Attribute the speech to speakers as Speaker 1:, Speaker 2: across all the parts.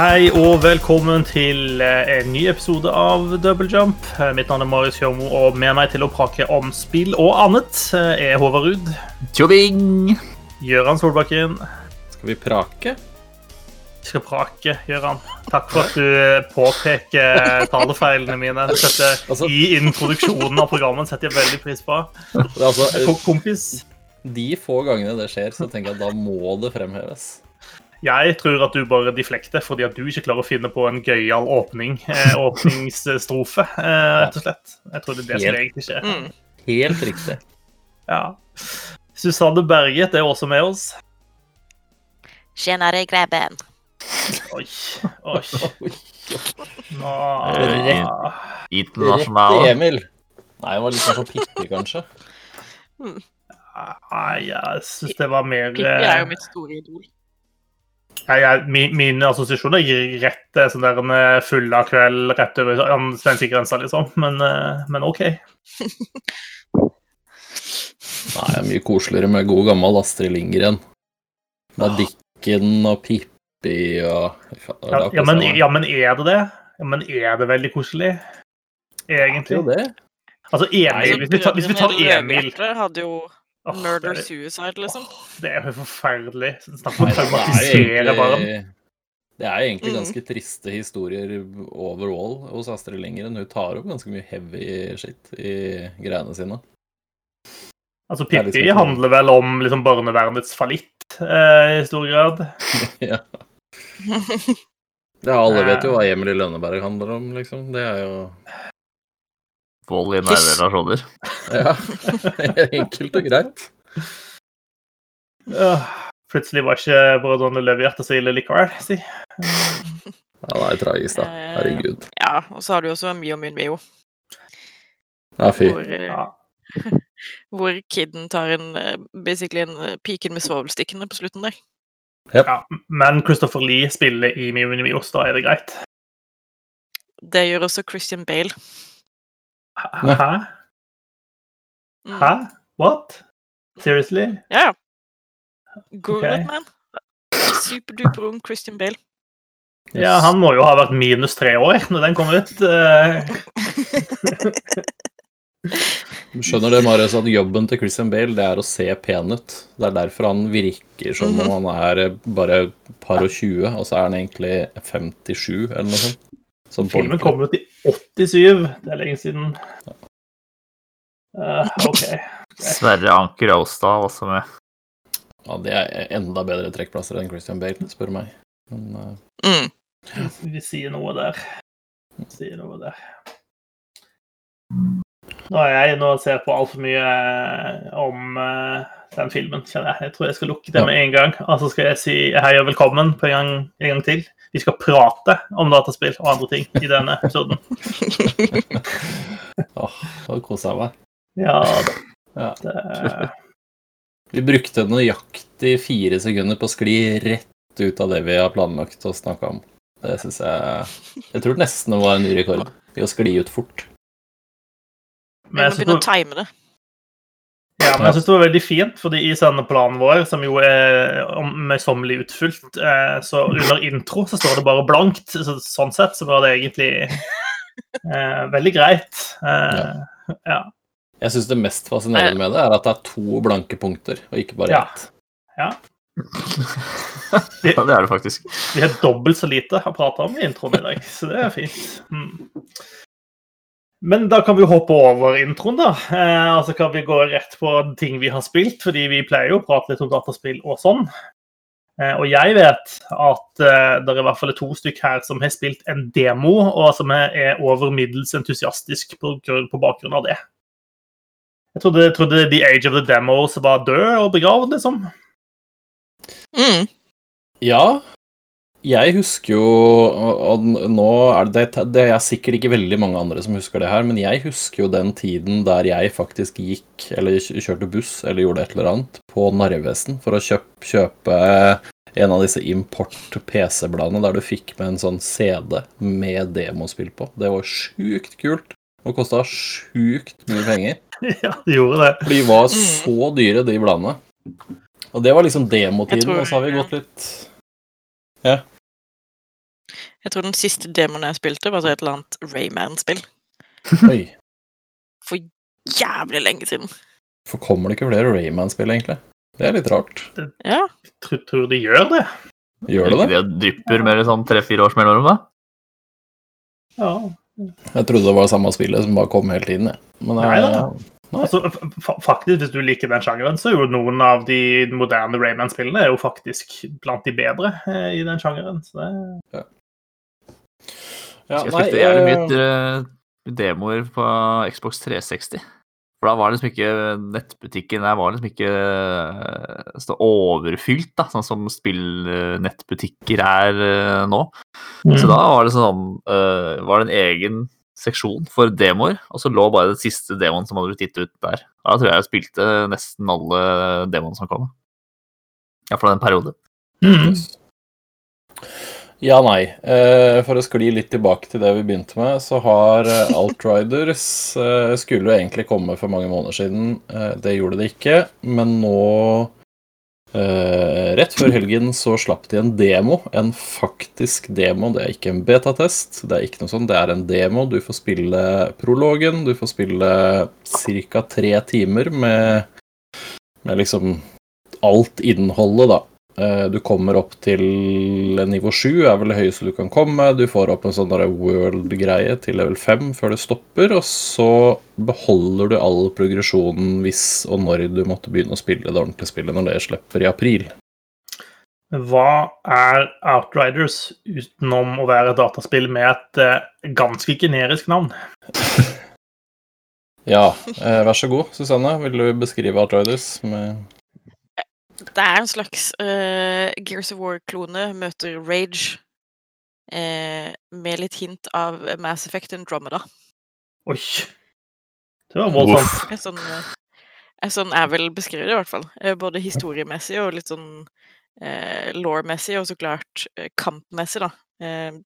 Speaker 1: Hei og velkommen til eh, en ny episode av Double Jump. Eh, Mitt navn er Marius Kjørmo, og med meg til å prake om spill og annet eh, er Håvard Ruud,
Speaker 2: Tjobing!
Speaker 1: Gøran Solbakken.
Speaker 3: Skal vi prake?
Speaker 1: Vi skal prake, Gøran. Takk for at du påpeker talefeilene mine. Dette,
Speaker 3: Altså-
Speaker 1: I introduksjonen av programmet setter jeg veldig pris på.
Speaker 3: Altså,
Speaker 1: Kompis,
Speaker 3: de få gangene det skjer, så tenker jeg at da må det fremheves.
Speaker 1: Jeg tror at du bare deflekter fordi at du ikke klarer å finne på en gøyal åpning, eh, åpningsstrofe, eh, rett og slett. Jeg tror det er det som egentlig skjer.
Speaker 4: Mm.
Speaker 3: Helt riktig.
Speaker 1: Ja. Susanne Berget er også med oss.
Speaker 4: Tjenere, greben.
Speaker 1: Oi, oi. Nå
Speaker 2: Internasjonal.
Speaker 3: Emil. Nei, hun var litt sånn som Pippi, kanskje.
Speaker 1: Nei, jeg syns det var mer
Speaker 4: Pippi er
Speaker 1: eh,
Speaker 4: jo mitt store idol.
Speaker 1: Nei, jeg, min, Mine assosiasjoner gir rett til sånn der en eh, fulla kveld rett over svenskegrensa, liksom. Men, eh, men OK.
Speaker 3: Nei, det er mye koseligere med god gammel Astrid Lindgren. Med Dikken og Pippi og
Speaker 1: Ja, ja, men, ja, men er det det? Ja, men er det veldig koselig?
Speaker 3: Egentlig. Ja, Det er jo det.
Speaker 1: Altså, Emil, hvis vi tar, hvis vi tar Emil
Speaker 4: hadde jo
Speaker 1: Åh,
Speaker 4: murder
Speaker 1: det,
Speaker 4: suicide, liksom.
Speaker 1: det er jo forferdelig. Snakk om å
Speaker 3: er
Speaker 1: traumatisere barn.
Speaker 3: det er egentlig
Speaker 4: Mhm.
Speaker 3: ganske triste historier overall hos Astrid Lindgren. Hun tar opp ganske mye heavy shit i greiene sine.
Speaker 1: Altså,
Speaker 3: er liksom
Speaker 1: Pippi handler vel om liksom, barnevernets fallitt eh, i stor grad.
Speaker 3: ja. ja, alle vet jo hva Emil i Lønneberg handler om, liksom. Det er jo
Speaker 2: Vold i nære relasjoner.
Speaker 3: Ja, enkelt og greit.
Speaker 1: Ja, plutselig var ikke brødrene Løvehjerte så ille likevel, si.
Speaker 3: Ja, det er tragisk, da.
Speaker 4: Eh,
Speaker 3: Herregud.
Speaker 4: Ja, og så har du også Mio Min Mio,
Speaker 3: Ja, fy.
Speaker 4: hvor, eh,
Speaker 1: Ja.
Speaker 4: hvor kiden tar en eh, basically en piken med svovelstikkene på slutten der.
Speaker 1: Ja, men Christopher Lee spiller i Mio Mini Mio, så da er det greit.
Speaker 4: Det gjør også Christian Bale.
Speaker 1: Hæ? Hæ?
Speaker 4: Mm.
Speaker 1: Hæ? What? Seriously?
Speaker 4: Ja, ja. It, man. Superduper ung Christian Bale.
Speaker 1: Ja, han må jo ha vært minus tre år når den kom ut. eh.
Speaker 3: Du skjønner det, Marius, at jobben til Christian Bale det er å se pen ut. Det er derfor han virker som om han er bare par og 20, og så er han egentlig 57 eller noe sånt. Som
Speaker 1: Filmen
Speaker 3: kommer
Speaker 1: kom ut i 87. Det er lenge siden. Uh, OK.
Speaker 2: Sverre Anker Austad også med.
Speaker 3: Ja, det er enda bedre trekkplasser enn Christian Bale, spør du meg. Men uh...
Speaker 4: Mm.
Speaker 1: Vi sier noe der. Vi sier noe der. Nå er jeg inne og ser på altfor mye eh, om uh, den filmen, kjenner jeg. Jeg tror jeg skal lukke det med en gang. Og så skal jeg si hei og velkommen på en gang, en gang til. Vi skal prate om dataspill og andre ting i denne episoden.
Speaker 3: åh, da koser jeg meg.
Speaker 1: Ja da.
Speaker 3: Ja.
Speaker 1: Det,
Speaker 3: Vi brukte nøyaktig fire sekunder på å skli rett ut av det vi har planlagt å snakke om. Det syns jeg Jeg tror nesten det var en ny rekord i å skli ut fort.
Speaker 4: Vi
Speaker 1: men
Speaker 4: må begynne å time det.
Speaker 1: Ja, men jeg synes det var veldig fint, fordi i sendeplanen vår, som jo er om- møysommelig utfylt, eh, så under intro så står det bare blankt. Så, sånn sett så var det egentlig eh, veldig greit. Eh, ja.
Speaker 3: Jeg syns det mest fascinerende med det er at det er to blanke punkter, og ikke bare
Speaker 1: Ja.
Speaker 3: ett.
Speaker 2: Ja, det er det faktisk.
Speaker 1: Vi har dobbelt så lite å prate om i introen i dag, så det er fint. Mm. Men da kan vi hoppe over introen, da. Eh, altså kan vi gå rett på ting vi har spilt, fordi vi pleier jo å prate litt om dataspill og sånn. Eh, og jeg vet at eh, det er i hvert fall to stykk her som har spilt en demo, og som er, er over middels entusiastisk på, på bakgrunn av det. Jeg trodde, jeg trodde The Age of the Demos var død og begravd, liksom.
Speaker 4: Mm.
Speaker 3: Ja, jeg husker jo Og nå er det, det er sikkert ikke veldig mange andre som husker det her, men jeg husker jo den tiden der jeg faktisk gikk, eller kjørte buss, eller gjorde et eller annet, på Narvesen for å kjøpe, kjøpe en av disse import-PC-bladene der du fikk med en sånn CD med demospill på. Det var sjukt kult. Og kosta sjukt mye penger.
Speaker 1: ja, det gjorde det.
Speaker 3: For de var så dyre, de bladene. Og det var liksom demotiden,
Speaker 4: tror-
Speaker 3: og så har vi gått litt
Speaker 4: Jeg tror den siste demonen jeg spilte, var så et eller annet Rayman-spill.
Speaker 3: Oi.
Speaker 4: For jævlig lenge siden.
Speaker 3: For kommer det ikke flere Rayman-spill, egentlig? Det er litt rart.
Speaker 4: Ja.
Speaker 1: Tror, tror de gjør det.
Speaker 3: Gjør det det?
Speaker 2: Det drypper med sånn tre-fire års mellomrom, da.
Speaker 1: Ja.
Speaker 3: Jeg trodde det var samme spillet som bare kom hele tiden, jeg. Men
Speaker 1: Nei da. Altså, faktisk, Hvis du liker den sjangeren, så er jo noen av de moderne Rayman-spillene er jo faktisk blant de bedre eh, i den sjangeren. Så det...
Speaker 3: ja,
Speaker 2: jeg
Speaker 3: nei,
Speaker 2: spilte jævlig mye
Speaker 3: eh,
Speaker 2: eh, demoer på Xbox 360. For da var liksom ikke nettbutikken der var liksom ikke eh, så overfylt, da, sånn som spillnettbutikker er nå. Så da var det sånn eh, var det en egen seksjon for demoer, og så lå bare den siste demoen som hadde blitt gitt ut der. Da tror jeg jeg spilte nesten alle demoene som kom. Iallfall den periode.
Speaker 1: Mm.
Speaker 3: Ja, nei. Eh, for å skli litt tilbake til det vi begynte med, så har eh, Outriders eh, skulle jo egentlig komme for mange måneder siden. Det gjorde det ikke, men nå eh, Rett før helgen så slapp de en demo. En faktisk demo. Det er ikke en betatest, det er ikke noe sånt. Det er en demo. Du får spille prologen, du får spille ca. tre timer med, med liksom alt innholdet, da. Eh, Du kommer opp til nivå 7, er vel det høyeste du kan komme. Du får opp en sånn world-greie til level 5 før det stopper, og så beholder du all progresjonen hvis og når du måtte begynne å spille det ordentlige spillet når det slipper i april.
Speaker 1: Hva er Outriders utenom å være et dataspill med et eh, ganske generisk navn?
Speaker 3: Ja, eh, vær så god, Susanne. Vil du beskrive Outriders? Med...
Speaker 4: Det er en slags uh, Gears of War-klone møter Rage. Uh, med litt hint av Mass Effect Andromeda.
Speaker 1: Oi. Det var voldsomt.
Speaker 4: En sånn, eh, en sånn jeg vil beskrive det, i hvert fall. Både historiemessig og litt sånn eh, law-messig, og så klart kampmessig, da. Eh,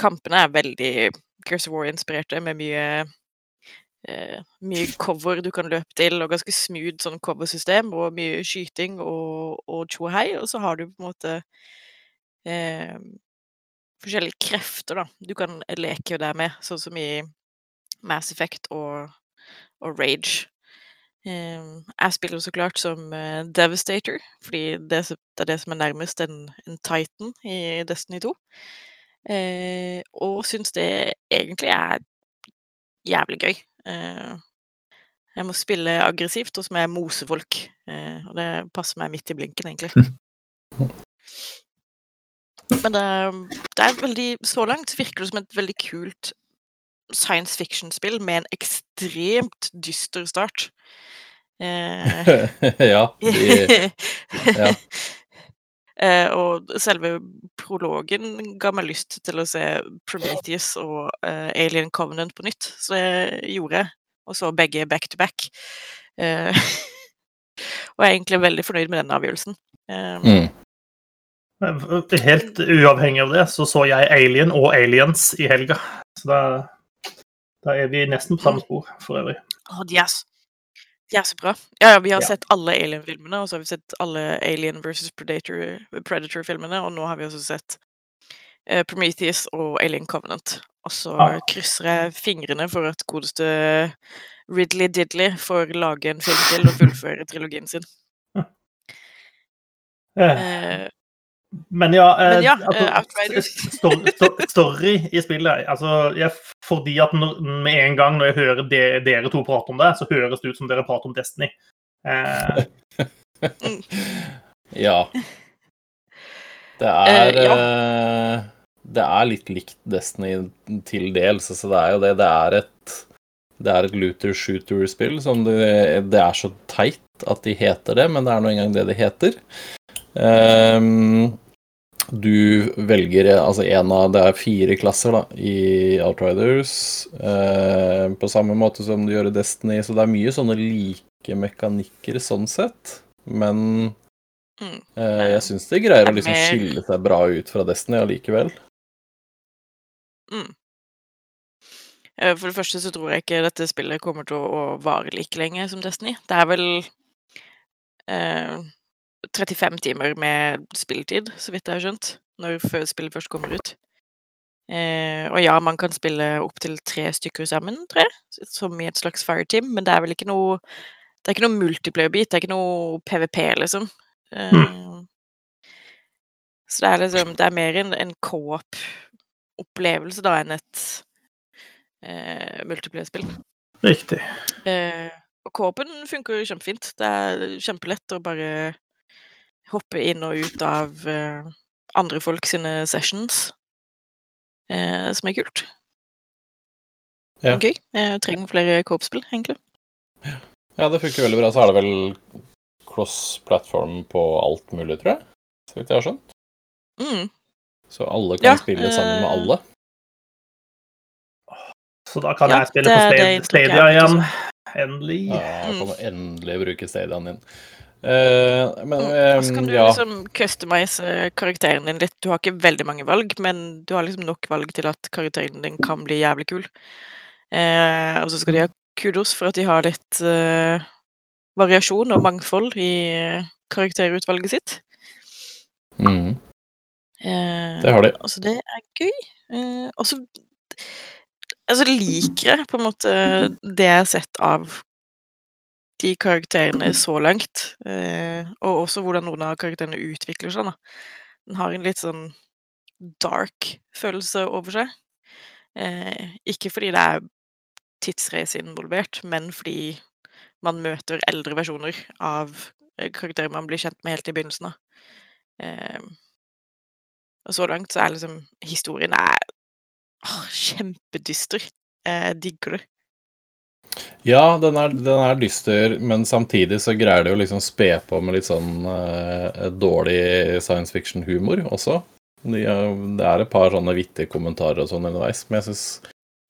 Speaker 4: kampene er veldig Gears of War-inspirerte, med mye eh, mye cover du kan løpe til, og ganske smooth sånn coversystem, og mye skyting og, og tjohei, og så har du på en måte eh, forskjellige krefter, da. Du kan leke jo der med, sånn som i Mass Effect og, og Rage. Eh, jeg spiller jo så klart som eh, Devastator, fordi det, det er det som er nærmest en, en Titan i Destiny 2. Eh, og syns det egentlig er jævlig gøy. Eh, jeg må spille aggressivt, og så må jeg mose folk. Eh, og det passer meg midt i blinken, egentlig. Men det, det er veldig Så langt virker det som et veldig kult science fiction-spill med en ekstremt dyster start. Eh,
Speaker 3: ja, de, ja.
Speaker 4: Eh, og selve prologen ga meg lyst til å se Prometheus og eh, Alien Covenant på nytt, så det gjorde jeg. Og så begge back to back. Eh, og jeg er egentlig veldig fornøyd med den avgjørelsen. Eh,
Speaker 3: mm.
Speaker 1: Helt uavhengig av det, så så jeg Alien og Aliens i helga. Så da, da er vi nesten på samme spor, for øvrig.
Speaker 4: Å, de er så bra. Ja, ja, vi har
Speaker 1: Ja.
Speaker 4: sett alle Alien-filmene, og så har vi sett alle Alien versus Predator- Predator-filmene, og nå har vi også sett eh, Prometheus og Alien Covenant. Og så
Speaker 1: Ah.
Speaker 4: krysser jeg fingrene for at godeste Ridley Diddley får lage en film til og fullføre trilogien sin.
Speaker 1: Eh,
Speaker 4: Eh,
Speaker 1: Men ja, eh,
Speaker 4: Men ja,
Speaker 1: altså,
Speaker 4: eh,
Speaker 1: story, story i spillet altså, jeg, Fordi at når, med en gang når jeg hører de, dere to prate om det, så høres det ut som dere prater om Destiny. Eh,
Speaker 3: Ja. Det er
Speaker 4: Eh, ja.
Speaker 3: eh, Det er litt likt Destiny til dels. Altså det er jo det. Det er et det er et looter shooter-spill det, det er så teit at de heter det, men det er nå engang det det heter. Ehm, du velger altså en av Det er fire klasser da, i Outriders, eh, på samme måte som du gjør i Destiny, så det er mye sånne like mekanikker sånn sett, men
Speaker 4: Mm.
Speaker 3: Eh, jeg syns de greier å liksom skille seg bra ut fra Destiny allikevel.
Speaker 4: Mm. Eh, For det første så tror jeg ikke dette spillet kommer til å vare like lenge som Destiny. Det er vel eh, 35 timer med spilletid, så vidt jeg har skjønt, når spillet først kommer ut. Eh, og ja, man kan spille opptil tre stykker sammen, tror jeg, som i et slags fireteam, men det er vel ikke noe det er ikke noe multiplayer-bit, det er ikke noe PVP, liksom. Eh, Så det er liksom Det er mer en, en co-op-opplevelse da enn et eh, multiplayer-spill.
Speaker 1: Riktig.
Speaker 4: Eh, og co-open funker kjempefint. Det er kjempelett å bare hoppe inn og ut av eh, andre folk sine sessions, eh, som er kult.
Speaker 3: Ja.
Speaker 4: Gøy. Jeg trenger flere co-op-spill, egentlig.
Speaker 3: Ja, det funker veldig bra. Så er det vel cross-platform på alt mulig, tror jeg. Så vidt jeg har skjønt.
Speaker 4: Mm.
Speaker 3: Så alle kan
Speaker 4: Ja,
Speaker 3: spille sammen med
Speaker 4: eh,
Speaker 3: alle.
Speaker 1: Så da kan
Speaker 4: Ja,
Speaker 1: jeg spille
Speaker 4: det-
Speaker 1: på Stadia, Stadia igjen. Endelig.
Speaker 3: Ja, jeg
Speaker 4: Mm.
Speaker 3: kan endelig bruke stadiaen din. Eh, men
Speaker 4: um, Og så kan
Speaker 3: eh,
Speaker 4: du
Speaker 3: ja.
Speaker 4: liksom customize karakteren din litt. Du har ikke veldig mange valg, men du har liksom nok valg til at karakteren din kan bli jævlig kul. Uh, og så skal de ha kudos for at de har litt uh, variasjon og mangfold i eh, karakterutvalget sitt.
Speaker 3: Mm,
Speaker 4: Eh,
Speaker 3: det har de.
Speaker 4: Altså, det er gøy. Uh, og så Altså, liker jeg på en måte det jeg har sett av de karakterene så langt. Eh, og også hvordan noen av karakterene utvikler seg, da. Den har en litt sånn dark følelse over seg. Eh, ikke fordi det er tidsreise involvert, men fordi man møter eldre versjoner av eh, karakterer man blir kjent med helt i begynnelsen av. Og så langt så er liksom historien er å, kjempedyster. Jeg digger det.
Speaker 3: Ja, den er, den er dyster, men samtidig så greier de å liksom spe på med litt sånn uh, dårlig science fiction-humor også. De, uh, det er et par sånne vittige kommentarer og sånn underveis, men jeg synes,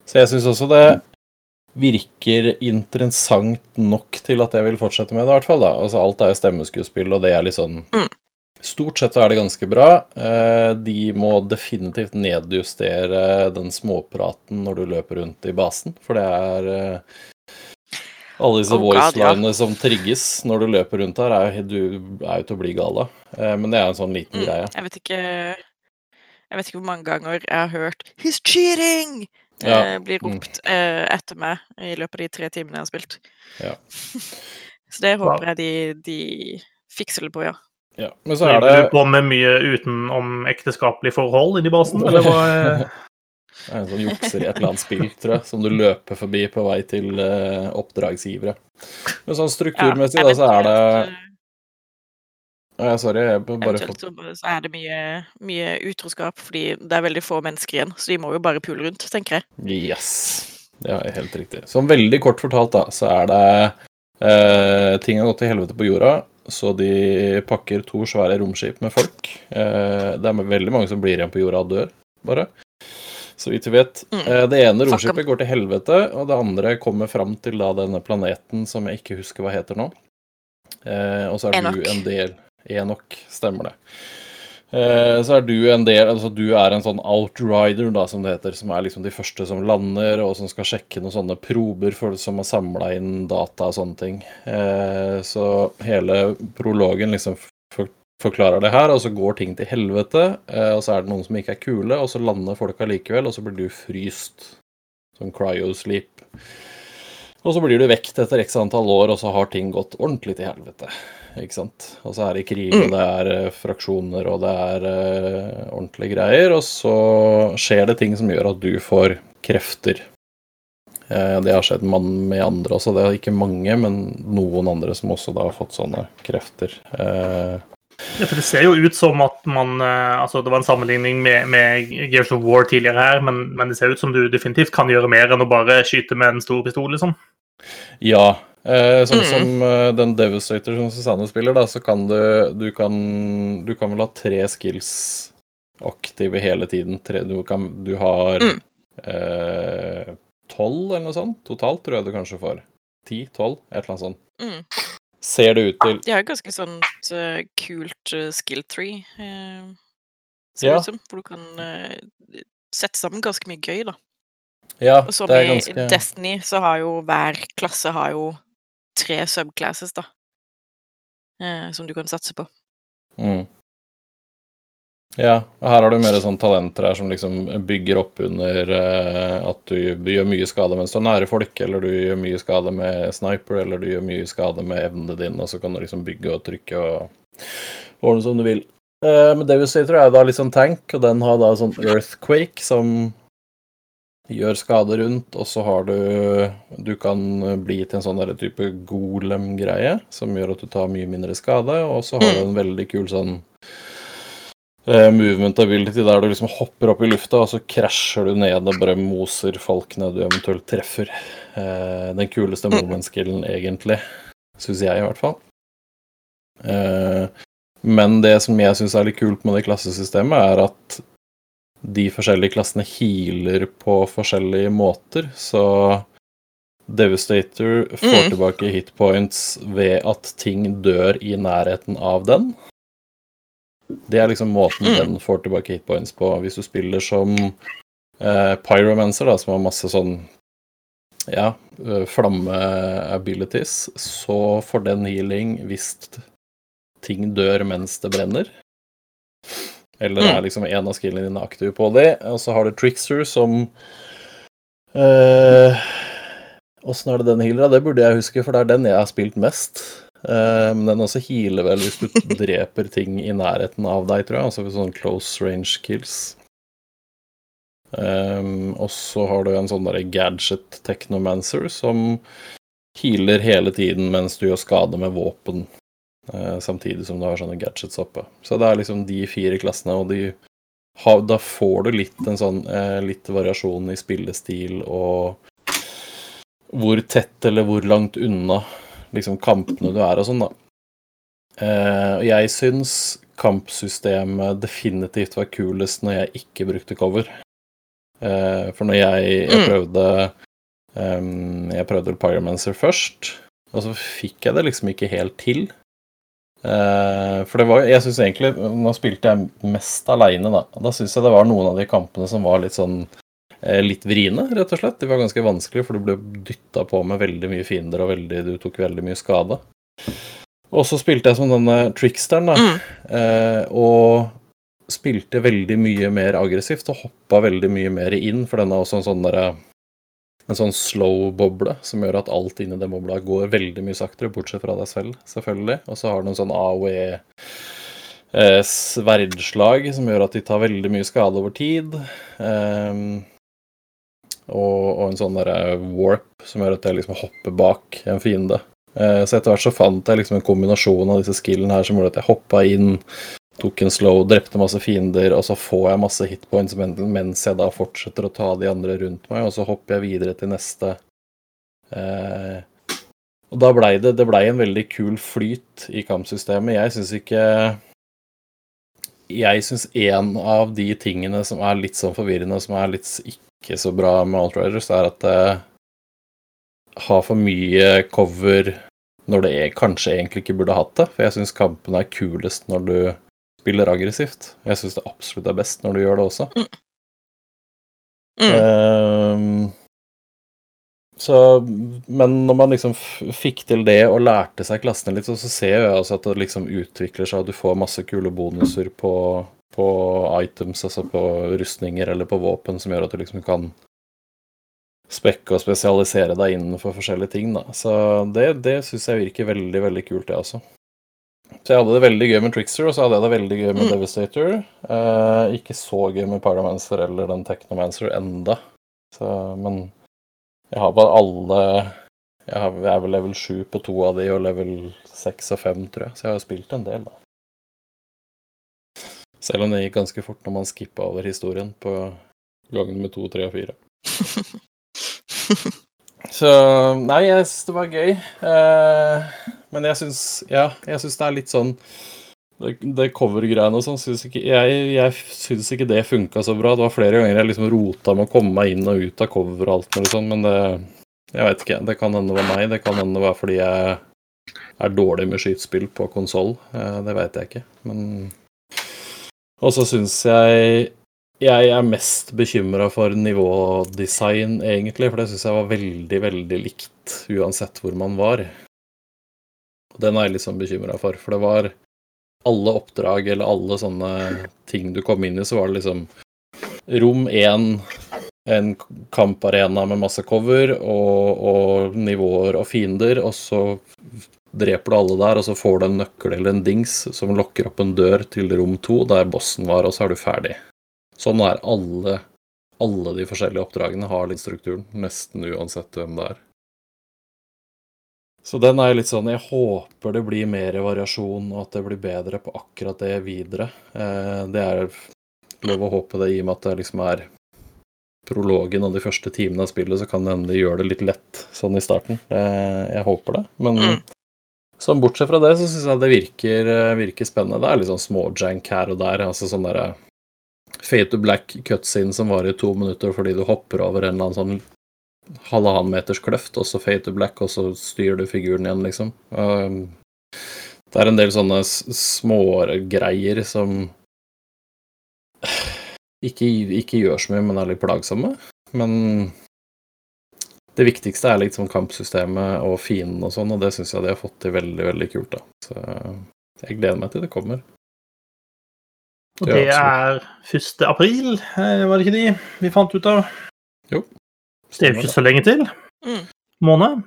Speaker 3: så jeg syns også det virker interessant nok til at jeg vil fortsette med det, i hvert fall. da. Altså, alt er jo stemmeskuespill, og det er litt sånn
Speaker 4: Mm.
Speaker 3: Stort sett så er det ganske bra. Uh, De må definitivt nedjustere den småpraten når du løper rundt i basen, for det er Alle disse
Speaker 4: Oh voicelinene ja.
Speaker 3: som trigges når du løper rundt her, er, du er jo til å bli gal av. Eh, Men det er en sånn liten
Speaker 4: Mm.
Speaker 3: greie.
Speaker 4: Jeg vet ikke Jeg vet ikke hvor mange ganger jeg har hørt 'He's cheating!'
Speaker 3: Ja.
Speaker 4: eh, ropt
Speaker 3: Mm.
Speaker 4: ropt eh, etter meg i løpet av de tre timene jeg har spilt.
Speaker 3: Ja.
Speaker 4: så det håper jeg de, de fikser det på, ja.
Speaker 3: Ja. Men så er det
Speaker 1: du på med mye utenom ekteskapelige forhold inni basen, eller hva?
Speaker 3: Det er en sånn jukser i et eller annet spill, tror jeg, som du løper forbi på vei til uh, oppdragsgivere. Men sånn strukturmessig, da, så er det ja, Sorry, jeg bare
Speaker 4: så, så er det mye, mye utroskap, fordi det er veldig få mennesker igjen. Så de må jo bare pule rundt, tenker jeg.
Speaker 3: Yes. Det er helt riktig. Som veldig kort fortalt, da, så er det eh, Ting har gått til helvete på jorda, så de pakker to svære romskip med folk. Eh, det er veldig mange som blir igjen på jorda og dør, bare. Så vidt vi vet.
Speaker 4: Mm.
Speaker 3: Eh, det ene romskipet går til helvete, og det andre kommer fram til da denne planeten som jeg ikke husker hva heter nå. Eh, og så er
Speaker 4: Enoch.
Speaker 3: du en del Enok, stemmer det. Eh, så er du en del Altså du er en sånn outrider, da, som det heter, som er liksom de første som lander, og som skal sjekke noen sånne prober for, som har samla inn data og sånne ting. Eh, så hele prologen liksom forklarer det her, og så går ting til helvete, eh, og så er det noen som ikke er kule, og så lander folk allikevel, og så blir du fryst. Sånn cryosleep. Og så blir du vekt etter x antall år, og så har ting gått ordentlig til helvete. Ikke sant? Og så er det krig, og det er eh, fraksjoner, og det er uh, ordentlige greier. Og så skjer det ting som gjør at du får krefter. Uh, det har skjedd med andre også. Det er ikke mange, men noen andre som også da har fått sånne krefter.
Speaker 1: Ja, for Det ser jo ut som at man eh, altså Det var en sammenligning med, med Gears of War tidligere her, men, men det ser ut som du definitivt kan gjøre mer enn å bare skyte med en stor pistol, liksom.
Speaker 3: Ja. Eh, sånn
Speaker 4: Mm.
Speaker 3: som eh, den Devastator som Susanne spiller, da, så kan du Du kan, du kan vel ha tre skills aktive hele tiden. Tre, du, kan, du har
Speaker 4: Mm.
Speaker 3: eh, tolv eller noe sånt totalt, tror jeg du kanskje får. Ti? Tolv? Et eller annet sånt.
Speaker 4: Mm.
Speaker 3: Ser det ut til
Speaker 4: De har jo ganske sånn uh, kult uh, skill tree, uh, ser det
Speaker 3: Ja.
Speaker 4: ut som. Hvor du kan uh, sette sammen ganske mye gøy, da.
Speaker 3: Ja,
Speaker 4: Og som
Speaker 3: det er
Speaker 4: i Destiny så har jo hver klasse har jo tre subclasses, da. Som du kan satse på.
Speaker 3: Mm. Ja, og her har du mer sånn talenter her som liksom bygger opp under uh, at du gjør mye skade mens du er nære folk, eller du gjør mye skade med sniper, eller du gjør mye skade med evnene dine, og så kan du liksom bygge og trykke og ordne som du vil. Uh, men Devastator er da litt sånn tank, og den har da sånn Earthquake som gjør skade rundt, og så har du Du kan bli til en sånn der type golem-greie som gjør at du tar mye mindre skade, og så har du en veldig kul sånn eh, movement ability der du liksom hopper opp i lufta, og så krasjer du ned og bare moser folkene du eventuelt treffer. Uh, den kuleste moment-skillen, egentlig. Syns jeg, i hvert fall. Uh, men det som jeg syns er litt kult med det klassesystemet, er at de forskjellige klassene healer på forskjellige måter. Så Devastator får
Speaker 4: Mm.
Speaker 3: tilbake hitpoints ved at ting dør i nærheten av den. Det er liksom måten
Speaker 4: Mm.
Speaker 3: den får tilbake hitpoints på. Hvis du spiller som eh, Pyromancer, da, som har masse sånn ja, eh, flamme-abilities, så får den healing hvis ting dør mens det brenner. Eller
Speaker 4: det
Speaker 3: er liksom en av skillene dine aktive på det. Og så har du Trickster som eh, Åssen er det den healer? Det burde jeg huske, for det er den jeg har spilt mest. Eh, men den også healer vel hvis du dreper ting i nærheten av deg, tror jeg. Altså ved sånn close range kills. Um, og så har du en sånn derre gadget technomancer som healer hele tiden mens du gjør skade med våpen. eh, samtidig som du har sånne gadgets oppe. Så det er liksom de fire klassene, og de har, da får du litt en sånn eh, litt variasjon i spillestil og hvor tett eller hvor langt unna liksom kampene du er og sånn, da. Eh, og jeg syns kampsystemet definitivt var kulest når jeg ikke brukte cover. Eh, for når jeg, jeg
Speaker 4: Mm.
Speaker 3: prøvde Jeg prøvde Pyromancer først, og så fikk jeg det liksom ikke helt til. Eh, for det var Jeg syns egentlig Nå spilte jeg mest aleine, da. Da syns jeg det var noen av de kampene som var litt sånn litt vriene, rett og slett. De var ganske vanskelige, for du ble dytta på med veldig mye fiender, og veldig, du tok veldig mye skade. Og så spilte jeg som denne tricksteren, da.
Speaker 4: Mm.
Speaker 3: Eh, og spilte veldig mye mer aggressivt og hoppa veldig mye mer inn, for den er også en sånn derre en sånn slow boble som gjør at alt inni den bobla går veldig mye saktere, bortsett fra deg selv, selvfølgelig. Og så har den en sånn AOE eh, sverdslag som gjør at de tar veldig mye skade over tid. Ehm, og, og en sånn derre warp som gjør at jeg liksom hopper bak en fiende. Eh, så etter hvert så fant jeg liksom en kombinasjon av disse skillene her som gjorde at jeg hoppa inn, tok en slow, drepte masse fiender, og så får jeg masse hitpoints men- mens jeg da fortsetter å ta de andre rundt meg, og så hopper jeg videre til neste. Eh, og da blei det, det ble en veldig kul flyt i kampsystemet. Jeg syns ikke Jeg syns en av de tingene som er litt sånn forvirrende, som er litt ikke så bra med Outriders, er at det har for mye cover når det er, kanskje egentlig ikke burde hatt det. For jeg syns kampene er kulest når du spiller aggressivt. Jeg syns det absolutt er best når du gjør det også.
Speaker 4: Mm.
Speaker 3: Ehm, så, men når man liksom fikk til det og lærte seg klassene litt, så ser jeg altså at det liksom utvikler seg, og du får masse kule bonuser på, på items, altså på rustninger eller på våpen, som gjør at du liksom kan spekke og spesialisere deg innenfor forskjellige ting. Da. Så det, det syns jeg virker veldig, veldig kult, det også. Så jeg hadde det veldig gøy med Trickster, og så hadde jeg det veldig gøy med
Speaker 4: Mm.
Speaker 3: Devastator. Eh, ikke så gøy med Pyromancer eller den Technomancer enda. Så, men jeg har bare alle Jeg, har, jeg er vel level 7 på to av de, og level 6 og 5, tror jeg. Så jeg har spilt en del, da. Selv om det gikk ganske fort når man skippa over historien på gangen med to, tre og fire. Så Nei, jeg syns det var gøy. Eh, men jeg syns Ja, jeg syns det er litt sånn Det, det cover-greiene og sånn, syns ikke Jeg, jeg syns ikke det funka så bra. Det var flere ganger jeg liksom rota med å komme meg inn og ut av cover og alt mulig sånn, men det Jeg vet ikke. Det kan hende det var meg. Det kan hende det var fordi jeg er dårlig med skytespill på konsoll. Eh, det vet jeg ikke, men Og så syns jeg jeg er mest bekymra for nivådesign, egentlig, for det syns jeg var veldig, veldig likt uansett hvor man var. Og Den er jeg litt sånn bekymra for, for det var alle oppdrag eller alle sånne ting du kom inn i, så var det liksom rom én, en kamparena med masse cover og, og nivåer og fiender, og så dreper du alle der, og så får du en nøkkel eller en dings som lokker opp en dør til rom to, der bossen var, og så er du ferdig. Sånn er alle, alle de forskjellige oppdragene, har litt strukturen, nesten uansett hvem det er. Så den er litt sånn Jeg håper det blir mer variasjon, og at det blir bedre på akkurat det videre. Eh, det er lov å håpe det, i og med at det liksom er prologen og de første timene av spillet, så kan det hende de gjør det litt lett sånn i starten. Eh, jeg håper det. Men
Speaker 4: Mm.
Speaker 3: Sånn bortsett fra det, så syns jeg det virker, eh, virker spennende. Det er litt sånn småjank her og der. altså sånn derre Fade to black cutscene som varer i to minutter fordi du hopper over en eller annen sånn halvannen meters kløft, og så fade to black, og så styrer du figuren igjen, liksom. Um, det er en del sånne smågreier som ikke, ikke gjør så mye, men er litt plagsomme. Men det viktigste er liksom kampsystemet og fienden og sånn, og det syns jeg de har fått til veldig, veldig kult, da. Så jeg gleder meg til det kommer.
Speaker 1: Og det er 1. april, eh, var det ikke de vi fant ut av? Jo. Det er jo ikke så lenge til.
Speaker 4: Mm.
Speaker 1: Måned.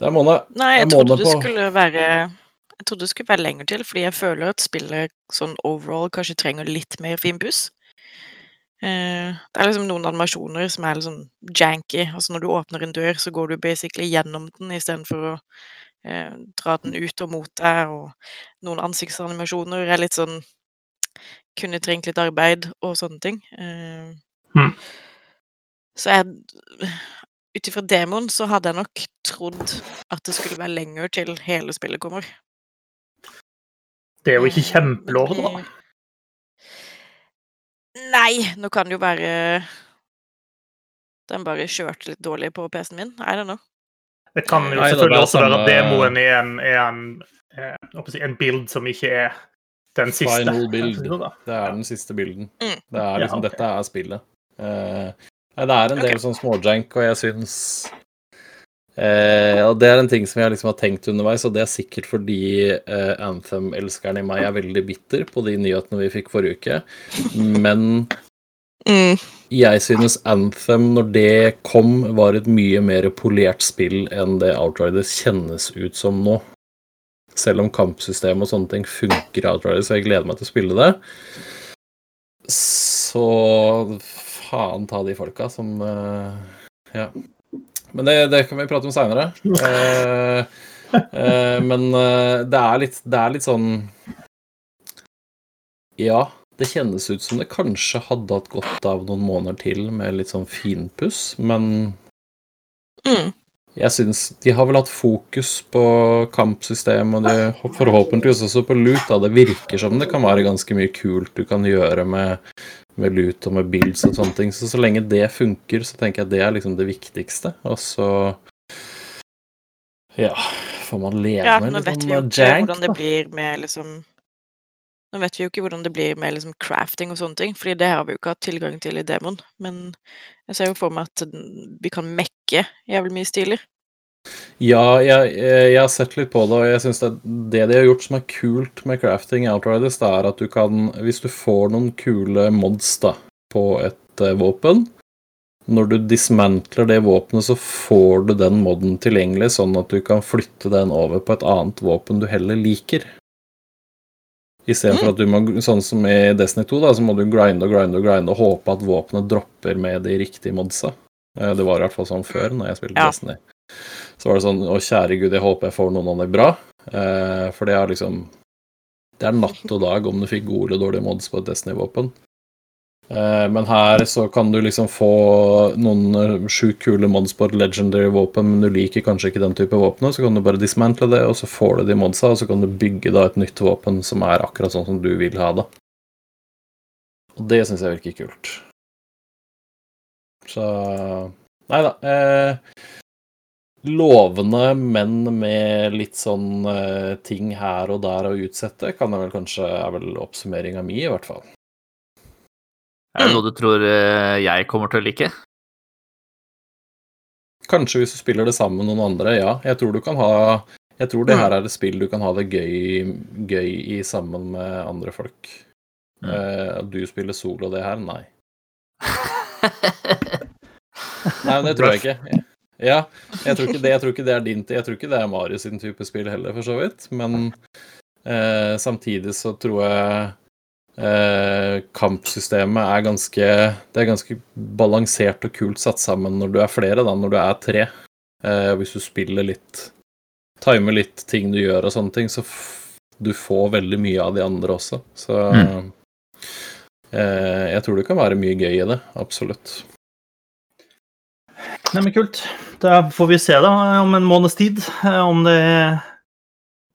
Speaker 3: Det er måned.
Speaker 4: Nei, jeg trodde det
Speaker 3: på.
Speaker 4: skulle være Jeg trodde det skulle være lenger til, fordi jeg føler at spillet sånn overall kanskje trenger litt mer finpuss. Eh, det er liksom noen animasjoner som er litt sånn janky. Altså når du åpner en dør, så går du basically gjennom den istedenfor å eh, dra den ut og mot deg, og noen ansiktsanimasjoner er litt sånn Kunne trengt litt arbeid og sånne ting. Eh,
Speaker 1: Mm.
Speaker 4: Så jeg ut ifra demoen så hadde jeg nok trodd at det skulle være lenger til hele spillet kommer.
Speaker 1: Det er jo ikke
Speaker 4: kjempelovet,
Speaker 1: kjempelov, da.
Speaker 4: Det- Nei, nå kan det jo være Den bare kjørte litt dårlig på PC-en min. I don't know.
Speaker 1: Det kan jo selvfølgelig
Speaker 3: det er
Speaker 1: også være at demoen er en, er en, eh, en bild som ikke er den siste.
Speaker 3: Final build. Det er den siste bilden.
Speaker 4: Mm.
Speaker 3: Det er
Speaker 1: Ja, okay.
Speaker 3: Dette er spillet. Uh, det er en del
Speaker 4: okay.
Speaker 3: sånn småjank, og jeg syns eh, Og det er en ting som jeg liksom har tenkt underveis, og det er sikkert fordi eh, Anthem-elskeren i meg er veldig bitter på de nyhetene vi fikk forrige uke. Men
Speaker 4: Mm.
Speaker 3: jeg synes Anthem, når det kom, var et mye mer polert spill enn det Outriders kjennes ut som nå. Selv om kampsystemet og sånne ting funker i Outriders, og jeg gleder meg til å spille det. Så faen ta de folka som eh, Ja. Men det, det kan vi prate om seinere. Eh, eh, men eh, det er litt Det er litt sånn Ja, det kjennes ut som det kanskje hadde hatt godt av noen måneder til med litt sånn finpuss, men
Speaker 4: Mm.
Speaker 3: jeg syns de har vel hatt fokus på kampsystem, og det forhåpentligvis også på loot. Da. Det virker som det kan være ganske mye kult du kan gjøre med, med lut og med builds og sånne ting. Så så lenge det funker, så tenker jeg det er liksom det viktigste. Og så Ja, får man leve
Speaker 4: Ja,
Speaker 3: med litt sånn jank,
Speaker 4: hvordan det blir med liksom Nå vet vi jo ikke hvordan det blir med liksom crafting og sånne ting, fordi det har vi jo ikke hatt tilgang til i demoen. Men jeg ser jo for meg at vi kan mekke jævlig mye stiler.
Speaker 3: Ja, jeg, jeg jeg har sett litt på det, og jeg syns det, det de har gjort som er kult med crafting i Outriders, det er at du kan Hvis du får noen kule mods da, på et uh, våpen Når du dismantler det våpenet, så får du den moden tilgjengelig, sånn at du kan flytte den over på et annet våpen du heller liker. Istedenfor at du må, sånn som i Destiny 2, da, så må du grinde og grinde og grinde og håpe at våpenet dropper med de riktige modsa. Eh, Det var i hvert fall sånn før, når jeg spilte
Speaker 4: Ja.
Speaker 3: Destiny. Så var det sånn Å, kjære gud, jeg håper jeg får noen av de bra. Eh, for det er liksom Det er natt og dag om du fikk gode eller dårlige mods på et Destiny-våpen. Eh, men her så kan du liksom få noen eh, sjukt kule mods på et legendary våpen, men du liker kanskje ikke den type våpen, så kan du bare dismantle det, og så får du de modsa, og så kan du bygge da et nytt våpen som er akkurat sånn som du vil ha det. Og det syns jeg virker kult. Så Nei da. Eh, lovende, men med litt sånn uh, ting her og der å utsette, kan jeg vel kanskje er vel oppsummeringa mi, i hvert fall.
Speaker 2: Er det noe du tror uh, jeg kommer til å like?
Speaker 3: Kanskje hvis du spiller det sammen med noen andre, ja. Jeg tror du kan ha Jeg tror det her er et spill du kan ha det gøy, gøy i sammen med andre folk.
Speaker 2: Mm.
Speaker 3: Uh, du spiller solo det her? Nei. Nei, men det tror jeg ikke. Ja, jeg tror ikke det, jeg tror ikke det er din Jeg tror ikke det er Mario sin type spill heller, for så vidt. Men eh, samtidig så tror jeg eh, kampsystemet er ganske Det er ganske balansert og kult satt sammen når du er flere, da, når du er tre. Eh, hvis du spiller litt Timer litt ting du gjør og sånne ting, så du får veldig mye av de andre også. Så
Speaker 2: Mm.
Speaker 3: eh, jeg tror det kan være mye gøy i det. Absolutt.
Speaker 1: Nei, men kult. Da får vi se da om en måneds tid eh, om det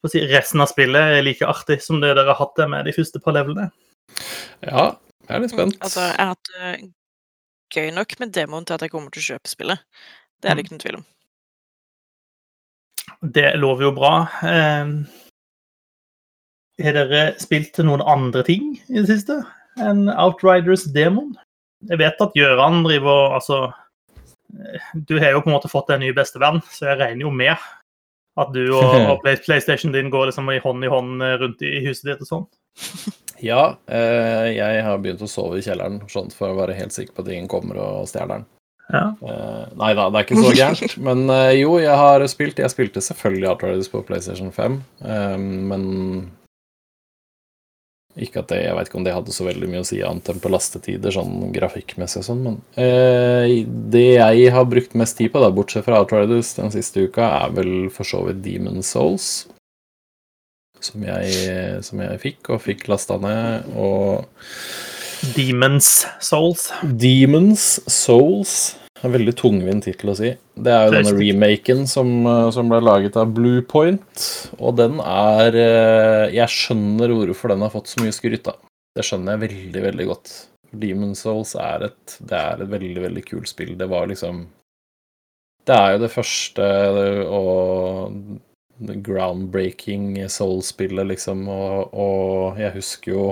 Speaker 1: si, resten av spillet er like artig som det dere har hatt det med de første par levelene.
Speaker 3: Ja, jeg er litt spent.
Speaker 4: Altså, jeg har hatt det gøy nok med demoen til at jeg kommer til å kjøpe spillet. Det er det ikke noen tvil om.
Speaker 1: Det lover jo bra. Eh, Har dere spilt noen andre ting i det siste enn Outriders-demoen? Jeg vet at Gjøran driver og altså eh, Du har jo på en måte fått en ny bestevenn, så jeg regner jo med at du og, og Play- PlayStation din går liksom i hånd i hånd eh, rundt i huset ditt og sånn.
Speaker 3: Ja, eh, jeg har begynt å sove i kjelleren sånn for å være helt sikker på at ingen kommer og stjeler den.
Speaker 1: Ja.
Speaker 3: Eh, nei da, det er ikke så gærent. Men eh, jo, jeg har spilt. Jeg spilte selvfølgelig Outriders på PlayStation 5, eh, men ikke at det, Jeg vet ikke om det hadde så veldig mye å si annet enn på lastetider, sånn grafikkmessig og sånn, men eh, det jeg har brukt mest tid på, da, bortsett fra Outriders den siste uka, er vel for så vidt Demon Souls. Som jeg, som jeg fikk, og fikk lasta ned, og
Speaker 1: Demons Souls.
Speaker 3: Demons Souls en veldig tungvint tittel å si. Det er jo denne remaken som, eh, som ble laget av Bluepoint, og den er eh, Jeg skjønner hvorfor den har fått så mye skryt, da. Det skjønner jeg veldig, veldig godt. Demon Souls er et, det er et veldig, veldig kult spill. Det var liksom Det er jo det første og groundbreaking Soul-spillet, liksom, og, og jeg husker jo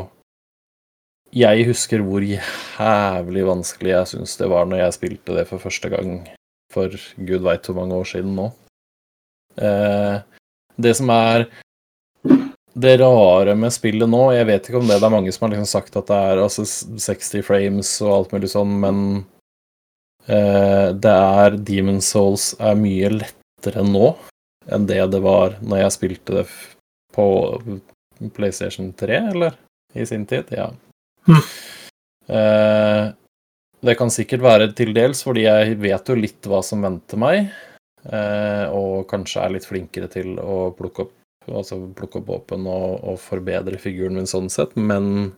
Speaker 3: jeg husker hvor jævlig vanskelig jeg syns det var når jeg spilte det for første gang for gud veit hvor mange år siden nå. Eh, det som er det rare med spillet nå Jeg vet ikke om det, det er mange som har liksom sagt at det er altså 60 frames og alt mulig sånn, men eh, det er Demon Souls er mye lettere nå enn det det var når jeg spilte det på PlayStation 3, eller? I sin tid? Ja. Eh, det kan sikkert være til dels, fordi jeg vet jo litt hva som venter meg, eh, og kanskje er litt flinkere til å plukke opp, altså plukke opp våpen og, og forbedre figuren min sånn sett, men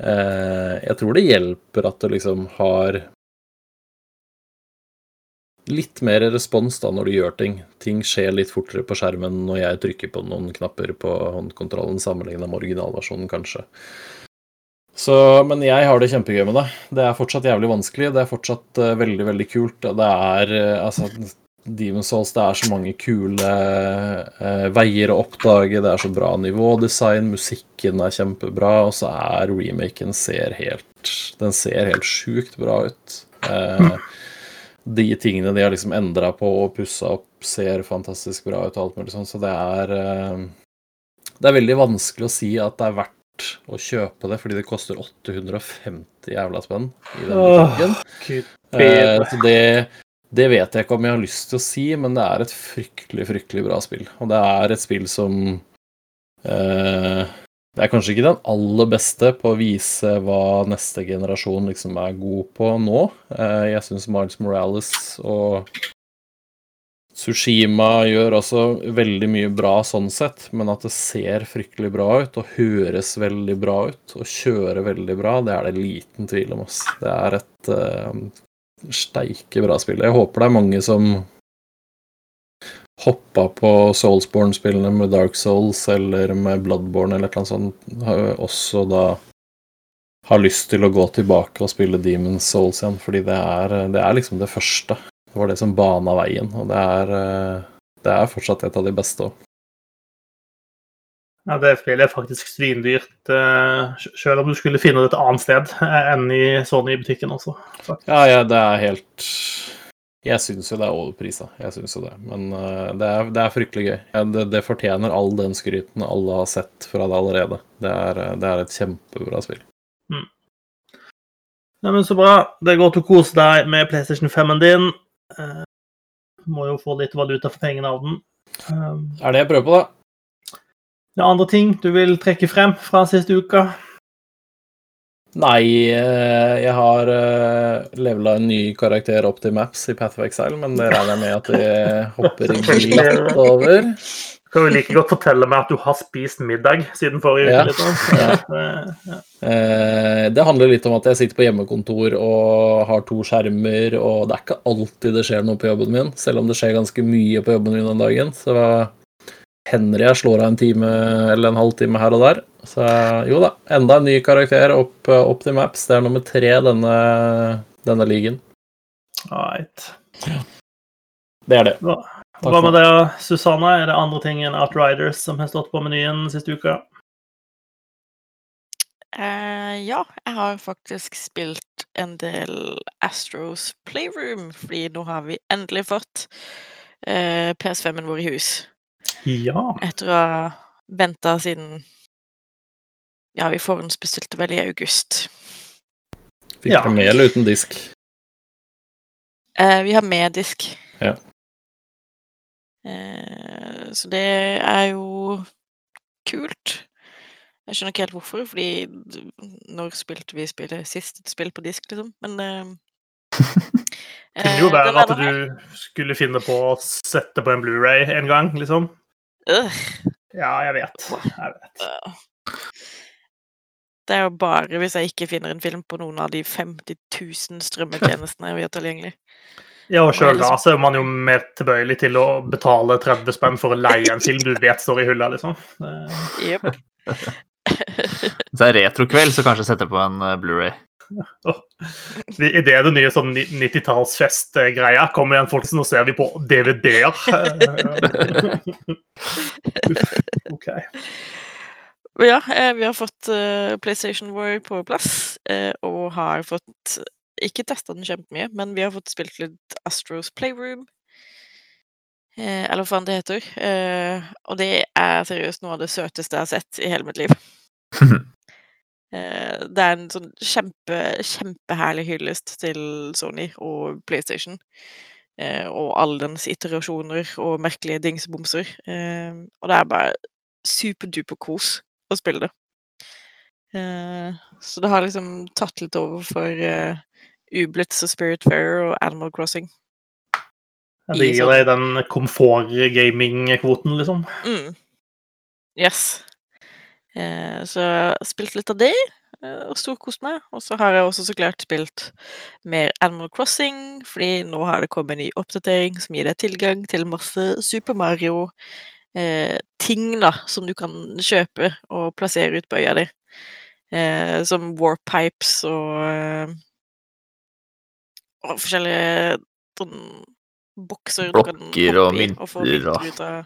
Speaker 3: eh, jeg tror det hjelper at du liksom har litt mer respons da når du gjør ting. Ting skjer litt fortere på skjermen når jeg trykker på noen knapper på håndkontrollen sammenlignet med originalversjonen, kanskje. Så, men jeg har det kjempegøy med det. Det er fortsatt jævlig vanskelig. Det er fortsatt uh, veldig, veldig kult. Det er uh, altså Demon's Souls, det er så mange kule uh, veier å oppdage. Det er så bra nivådesign, musikken er kjempebra, og så er remaken ser helt Den ser helt sjukt bra ut. De tingene de har liksom endra på og pussa opp, ser fantastisk bra ut og alt mulig sånn, så det er Det er veldig vanskelig å si at det er verdt å kjøpe det, fordi det koster 850 jævla spenn i den butikken.
Speaker 1: Oh,
Speaker 3: Eh, så det, det vet jeg ikke om jeg har lyst til å si, men det er et fryktelig, fryktelig bra spill. Og det er et spill som eh, Det er kanskje ikke den aller beste på å vise hva neste generasjon liksom er god på nå. Eh, jeg syns Miles Morales og Sushima gjør også veldig mye bra sånn sett, men at det ser fryktelig bra ut og høres veldig bra ut og kjører veldig bra, det er det liten tvil om. Ass. Det er et uh, steike bra spill. Jeg håper det er mange som hoppa på Soulsborne-spillene med Dark Souls eller med Bloodborne eller et eller annet sånt, også da har lyst til å gå tilbake og spille Demon's Souls igjen, fordi det er, det er liksom det første. Det var det som bana veien, og det er, eh, det er fortsatt et av de beste òg.
Speaker 1: Ja, det spillet er faktisk svindyrt, eh, selv om du skulle finne det et annet sted eh, enn i Sony-butikken også.
Speaker 3: Ja, ja, det er helt Jeg syns jo det er overprisa. Jeg synes jo det. Men det, er, det, er, fryktelig gøy. Det, det, fortjener all den skryten alle har sett fra det allerede. Det er, det er et kjempebra spill. Mm.
Speaker 1: Ja, men Så bra. Det er godt å kose deg med PlayStation 5-en din. Uh, må jo få litt valuta for pengene av den.
Speaker 3: Um, er det jeg prøver på, da.
Speaker 1: Det er andre ting du vil trekke frem fra siste uka?
Speaker 3: Nei, eh, jeg har eh, levela en ny karakter opp til Maps i Path of Exile, men det regner jeg med at jeg hopper glatt over.
Speaker 1: Kan jo like godt fortelle meg at du har spist middag siden forrige uke.
Speaker 3: Ja. Litt, Ja. Ja. Det handler litt om at jeg sitter på hjemmekontor og har to skjermer, og det er ikke alltid det skjer noe på jobben min, selv om det skjer ganske mye på jobben min den dagen. Så hender jeg slår av en time eller en halvtime her og der. Så jo da, enda en ny karakter opp, opp til Maps. Det er nummer tre denne, denne ligaen.
Speaker 1: Right.
Speaker 3: Det er det.
Speaker 1: Hva, hva med det, Susanne? Er det andre ting enn Outriders som har stått på menyen siste uka?
Speaker 4: Uh, ja, jeg har faktisk spilt en del Astros Playroom, fordi nå har vi endelig fått uh, PS5-en vår i hus.
Speaker 1: Ja.
Speaker 4: Etter å ha venta siden Ja, vi forhåndsbestilte vel i august.
Speaker 3: Fikk ja. du mel uten disk?
Speaker 4: Uh, vi har med disk.
Speaker 3: Ja.
Speaker 4: Eh, så det er jo kult. Jeg skjønner ikke helt hvorfor, fordi når spilte vi spillet sist et spill på disk, liksom? Men eh,
Speaker 1: Kunne jo eh, være at du skulle finne på å sette på en Blu-ray en gang, liksom.
Speaker 4: Uh.
Speaker 1: Ja, jeg vet. Jeg vet.
Speaker 4: Det er jo bare hvis jeg ikke finner en film på noen av de 50 000 strømmetjenestene vi har tilgjengelig.
Speaker 1: Ja, og sjøl da så er man jo mer tilbøyelig til å betale 30 spenn for å leie en film du vet står i hylla, liksom.
Speaker 4: Jepp.
Speaker 2: Hvis det er retrokveld, så kanskje sette på en eh, Blu-ray.
Speaker 1: I det det nye sånn 90-tallsfest-greia kommer igjen folk, nå ser vi på DVD-er. OK.
Speaker 4: Ja, eh, vi har fått uh, PlayStation War på plass, og har fått ikke testa den kjempemye, men vi har fått spilt litt Astros Playroom. Eh, eller hva faen det heter. og det er seriøst noe av det søteste jeg har sett i hele mitt liv. Eh, det er en sånn kjempe, kjempeherlig hyllest til Sony og PlayStation. Eh, og alle dens iterasjoner og merkelige dingsebomser. Eh, og det er bare superduper kos å spille det. Så det har liksom tatt litt over for uh, Ublitz og Spiritfarer og Animal Crossing.
Speaker 1: Det gir deg den komfort-gaming-kvoten, liksom?
Speaker 4: Mm. Yes. Eh, så jeg har spilt litt av det, eh, og storkost meg. Og så har jeg også så klart spilt mer Animal Crossing, fordi nå har det kommet en ny oppdatering som gir deg tilgang til masse Super Mario eh, ting da, som du kan kjøpe og plassere ut på øya di. Eh, som warpipes og, eh, og forskjellige sånn bokser
Speaker 2: Blokker og mynter og,
Speaker 4: og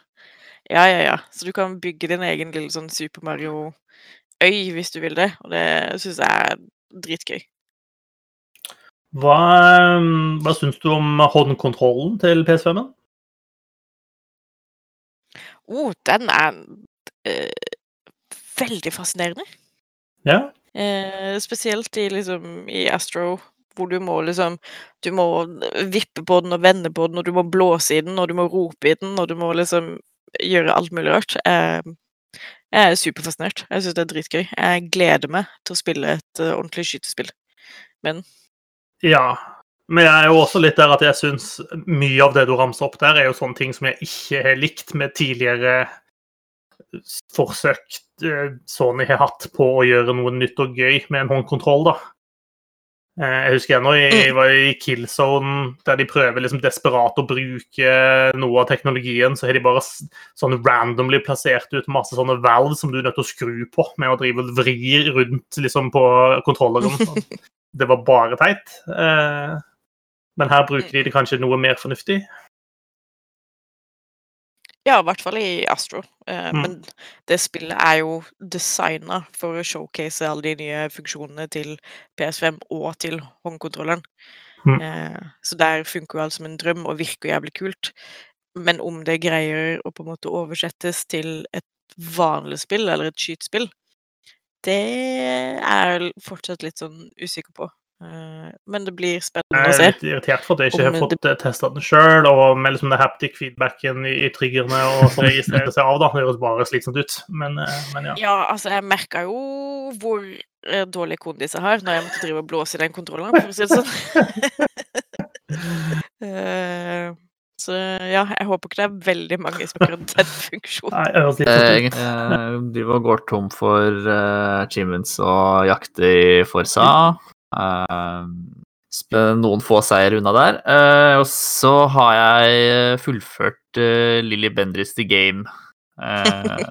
Speaker 4: ja, ja, ja. Så du kan bygge din egen lille sånn Super Mario-øy hvis du vil det, og det syns jeg er dritgøy.
Speaker 1: Hva, ehm, hva syns du om håndkontrollen til PS5-en?
Speaker 4: Oh, den er uh, veldig fascinerende.
Speaker 1: Ja.
Speaker 4: Uh, spesielt i, liksom, i Astro, hvor du må liksom Du må vippe på den og vende på den, og du må blåse i den, og du må rope i den, og du må liksom gjøre alt mulig rart. Jeg er superfascinert. Jeg syns det er dritgøy. Jeg gleder meg til å spille et uh, ordentlig skytespill. Men
Speaker 1: Ja. Men jeg er jo også litt der at jeg syns mye av det du ramser opp der, er jo sånne ting som jeg ikke har likt med tidligere forsøk eh, Sony har hatt på å gjøre noe nytt og gøy med en håndkontroll, da. Eh, jeg husker ennå jeg mm. var i Killzone, der de prøver liksom desperat å bruke noe av teknologien. Så har de bare sånn randomly plassert ut masse sånne valve som du er nødt til å skru på med å drive og vri rundt liksom, på kontrolleren. Det var bare teit. Eh, men her bruker de det kanskje noe mer fornuftig.
Speaker 4: Ja, i hvert fall i Astro. Eh, mm. Men det spillet er jo designa for å showcase alle de nye funksjonene til PS5 og til håndkontrolleren.
Speaker 1: Mm.
Speaker 4: Eh, så der funker jo alt som en drøm og virker jævlig kult. Men om det greier å på en måte oversettes til et vanlig spill, eller et skytespill, det er jeg fortsatt litt sånn usikker på. Eh, Men det blir spennende å se.
Speaker 1: Jeg er litt irritert for at jeg ikke har
Speaker 4: fått
Speaker 1: fått testa den sjøl, og med liksom den haptic feedbacken i, i triggerne og så registrere seg av, da. Det høres bare slitsomt ut, men, eh, men ja.
Speaker 4: Ja, altså, jeg merka jo hvor eh, dårlig kondis jeg har når jeg måtte drive og blåse i den kontrollen, for å si det sånn. Eh, Så ja, jeg håper ikke det er veldig mange som har den funksjonen.
Speaker 1: Nei, det
Speaker 2: Eh,
Speaker 1: sånn ut.
Speaker 2: egentlig eh, driver og går tom for eh, achievements og jakter i Forsa. Eh, noen få seier unna der. Eh, og så har jeg fullført uh, Lilly Bendriss The Game. Eh,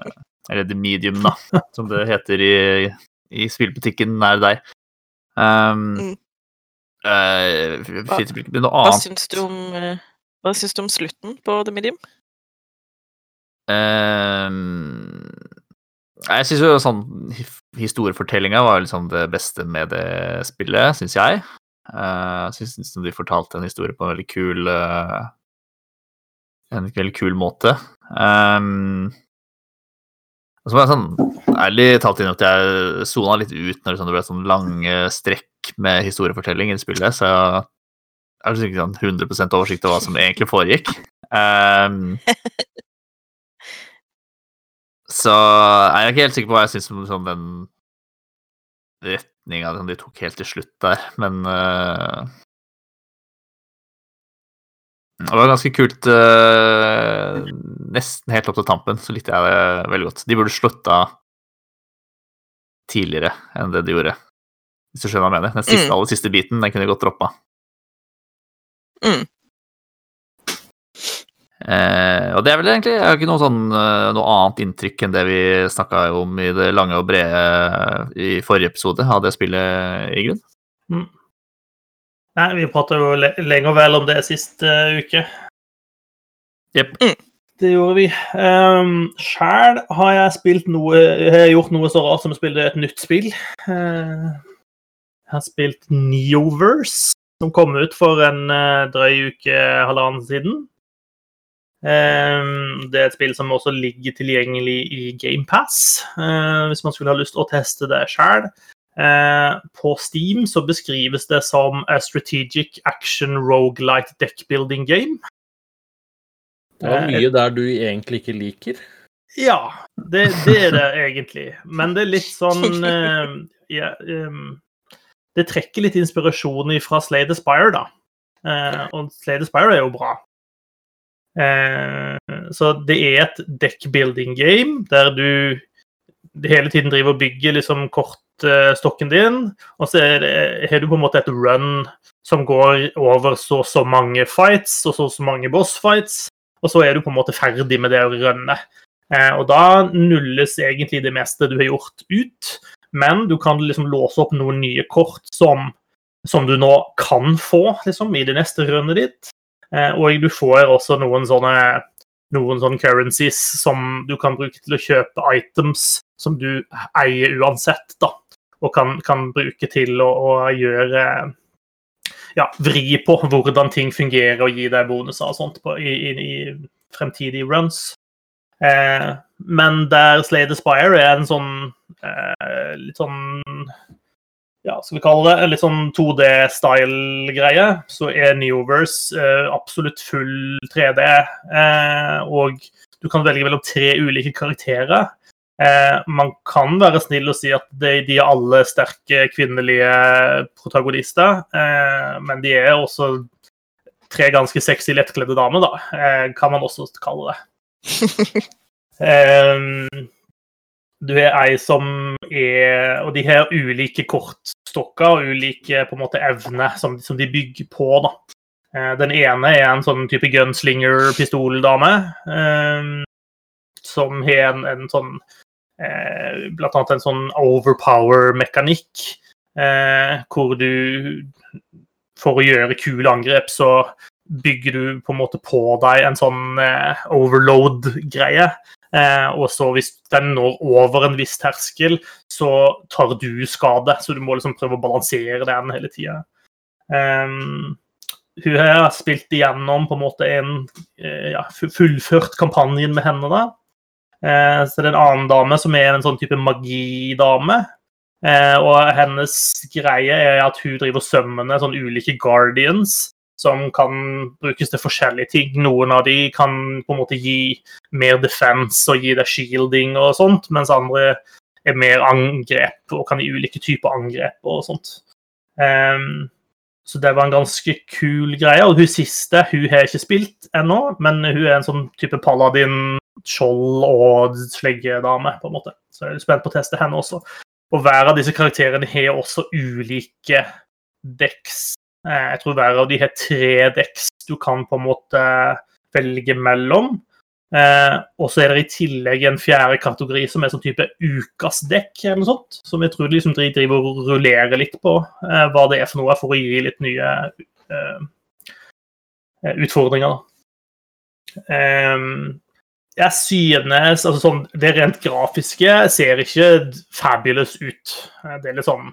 Speaker 2: eller The Medium, da, som det heter i, i spillbutikken nær deg. Um,
Speaker 4: Mm.
Speaker 2: eh, ikke
Speaker 4: Hva
Speaker 2: annet
Speaker 4: syns du om eh, Hva syns du om slutten på The Medium?
Speaker 2: Ehm, jeg syns jo sånn historiefortellinga var liksom det beste med det spillet, syns jeg. Uh, jeg syns de fortalte en historie på en veldig kul eh, En veldig kul måte. Um, og så var jeg sånn ærlig talt inn at jeg sona litt ut når det det ble sånn lange strekk med historiefortelling i spillet, så jeg har liksom ikke sånn 100 oversikt over hva som egentlig foregikk. Um, så jeg er ikke helt sikker på hva jeg syns om sånn den retninga som de tok helt til slutt der, men uh, Det var ganske kult uh, Nesten helt opp til tampen, så likte jeg det veldig godt. De burde slutta tidligere enn det de gjorde, hvis du skjønner hva jeg mener. Den siste,
Speaker 4: Mm.
Speaker 2: aller siste biten, den kunne de godt droppa.
Speaker 4: Mm.
Speaker 2: Eh, og det er vel egentlig Jeg har ikke noe, sånn, eh, noe annet inntrykk enn det vi snakka om i det lange og brede i forrige episode av det spillet, i grunn.
Speaker 1: Nei, vi prata jo le lenge og vel om det sist uh, uke.
Speaker 2: Jepp.
Speaker 1: Det gjorde vi. Um, Sjæl har jeg spilt noe Jeg gjort noe så rart som å spille et nytt spill. Uh, jeg har spilt Neoverse, som kom ut for en uh, drøy uke, halvannen siden. Um, det er et spill som også ligger tilgjengelig i GamePass, uh, hvis man skulle ha lyst til å teste det sjøl. Eh, på Steam så beskrives det som a strategic action roguelite deckbuilding game.
Speaker 3: Det var mye der du egentlig ikke liker.
Speaker 1: Ja, det, det er det egentlig. Men det er litt sånn eh, ja, ehm, Det trekker litt inspirasjon fra Slade Spire, da. Eh, og Slade Spire er jo bra. Eh, så det er et deckbuilding game der du hele tiden driver og bygger liksom kortstokken din, og så har du på en måte et run som går over så og så mange fights og så og så mange boss fights, og så er du på en måte ferdig med det runnet. Eh, og da nulles egentlig det meste du har gjort, ut. Men du kan liksom låse opp noen nye kort som, som du nå kan få liksom, i det neste runnet ditt. Eh, og du får også noen sånne noen sånne currencies som du kan bruke til å kjøpe items som du eier uansett, da. Og kan, kan bruke til å, å gjøre Ja, vri på hvordan ting fungerer og gi deg bonuser og sånt på, i, i, i fremtidige runs. Eh, men der Slade Aspire er en sånn eh, litt sånn ja, skal vi kalle det, en litt sånn 2D-style-greie, så er Neoverse eh, absolutt full 3D. Eh, og du kan velge mellom tre ulike karakterer. Eh, man kan være snill og si at de, de er alle sterke kvinnelige protagonister, eh, men de er også tre ganske sexy, lettkledde damer, da, eh, kan man også kalle det. Du har ei som er Og de har ulike kortstokker og ulike på en måte evner som, som de bygger på. da. Eh, Den ene er en sånn type gunslinger-pistoldame. Eh, som har en, en sånn eh, Blant annet en sånn overpower-mekanikk. Eh, hvor du For å gjøre kule angrep, så bygger du på en måte på deg en sånn eh, overload-greie. Eh, og så hvis den når over en viss terskel, så tar du skade. Så du må liksom prøve å balansere den hele tida. Um, hun har spilt igjennom på en måte en eh, ja, fullført kampanjen med henne. da. Eh, så det er en annen dame som er en sånn type magidame. Eh, og hennes greie er at hun driver sømmene sånn ulike guardians som kan brukes til forskjellige ting. Noen av de kan på en måte gi mer defense og gi deg shielding og sånt, mens andre er mer angrep og kan gi ulike typer angrep og sånt. Um, så det var en ganske kul greie. Og hun siste hun har ikke spilt ennå, men hun er en sånn type paladin, skjold og sleggedame, på en måte. Så jeg er spent på å teste henne også. Og hver av disse karakterene har også ulike decks. Eh, jeg tror hver av de har tre dekks du kan på en måte velge mellom. Eh, og så er det i tillegg en fjerde kategori som er sånn type ukas dekk, eller noe sånt. Som jeg tror liksom driver og rullerer litt på eh, hva det er for noe, for å gi litt nye eh, eh utfordringer. Eh, jeg synes altså sånn, Det rent grafiske ser ikke fabulous ut. Eh, det er litt sånn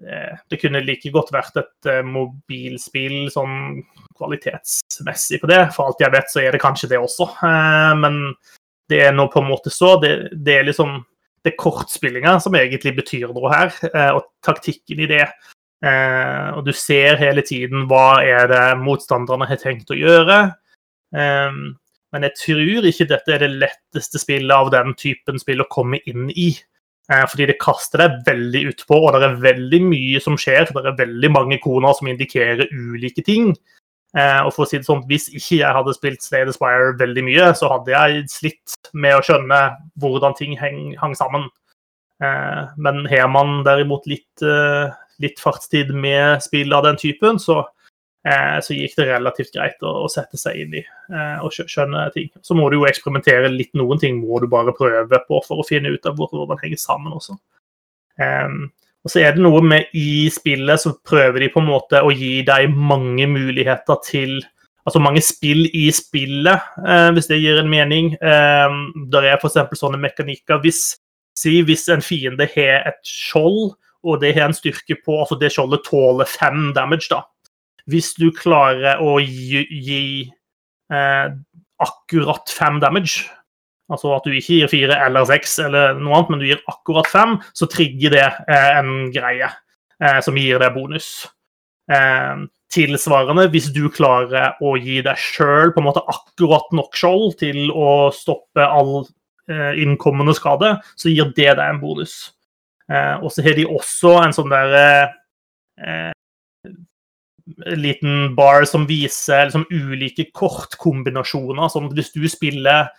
Speaker 1: Det kunne like godt vært et mobilspill sånn kvalitetsmessig på det. For alt jeg vet, så er det kanskje det også. Eh, men det er nå på en måte så. Det, det er liksom det kortspillinga som egentlig betyr noe her, eh, og taktikken i det. Eh, og du ser hele tiden hva er det motstanderne har tenkt å gjøre. Men jeg tror ikke dette er det letteste spillet av den typen spill å komme inn i. Fordi det kaster deg veldig utpå, og det er veldig mye som skjer. Det er veldig mange koner som indikerer ulike ting. Eh, og for å si det sånn, Hvis ikke jeg hadde spilt Slay the Spire veldig mye, så hadde jeg slitt med å skjønne hvordan ting hang, hang sammen. Eh, men har man derimot litt, eh, litt, fartstid med spill av den typen, så, eh, så gikk det relativt greit å, å sette seg inn i eh, og skjønne ting. Så må du jo eksperimentere litt. Noen ting må du bare prøve på for å finne ut av hvordan det henger sammen også. Um, og så er det noe med i spillet så prøver de på en måte å gi deg mange muligheter til Altså mange spill i spillet, eh, hvis det gir en mening. Eh, der er f.eks. sånne mekanikker. Hvis, si, hvis en fiende har et skjold, og det har en styrke på altså Det skjoldet tåler fem damage, da. Hvis du klarer å gi, gi eh, akkurat fem damage, Altså at du ikke gir fire eller seks, eller noe annet, men du gir akkurat fem, så trigger det eh, en greie eh, som gir deg bonus. Eh, tilsvarende, hvis du klarer å gi deg sjøl akkurat nok skjold til å stoppe all eh, innkommende skade, så gir det deg en bonus. Eh, og så har de også en sånn der eh, liten bar som viser liksom, ulike kortkombinasjoner. Sånn at hvis du spiller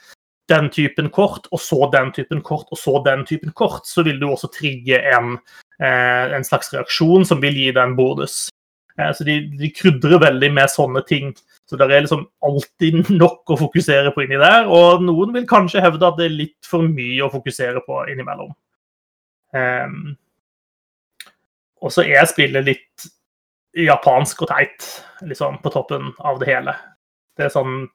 Speaker 1: den typen kort, og så den typen kort, og så den typen kort, så vil du også trigge en, eh, en slags reaksjon som vil gi deg en bonus. Eh, så de, de, krydrer veldig med sånne ting. Så det er liksom alltid nok å fokusere på inni der. Og noen vil kanskje hevde at det er litt for mye å fokusere på innimellom. Eh, og så er spillet litt japansk og teit, liksom, på toppen av det hele. Det er sånn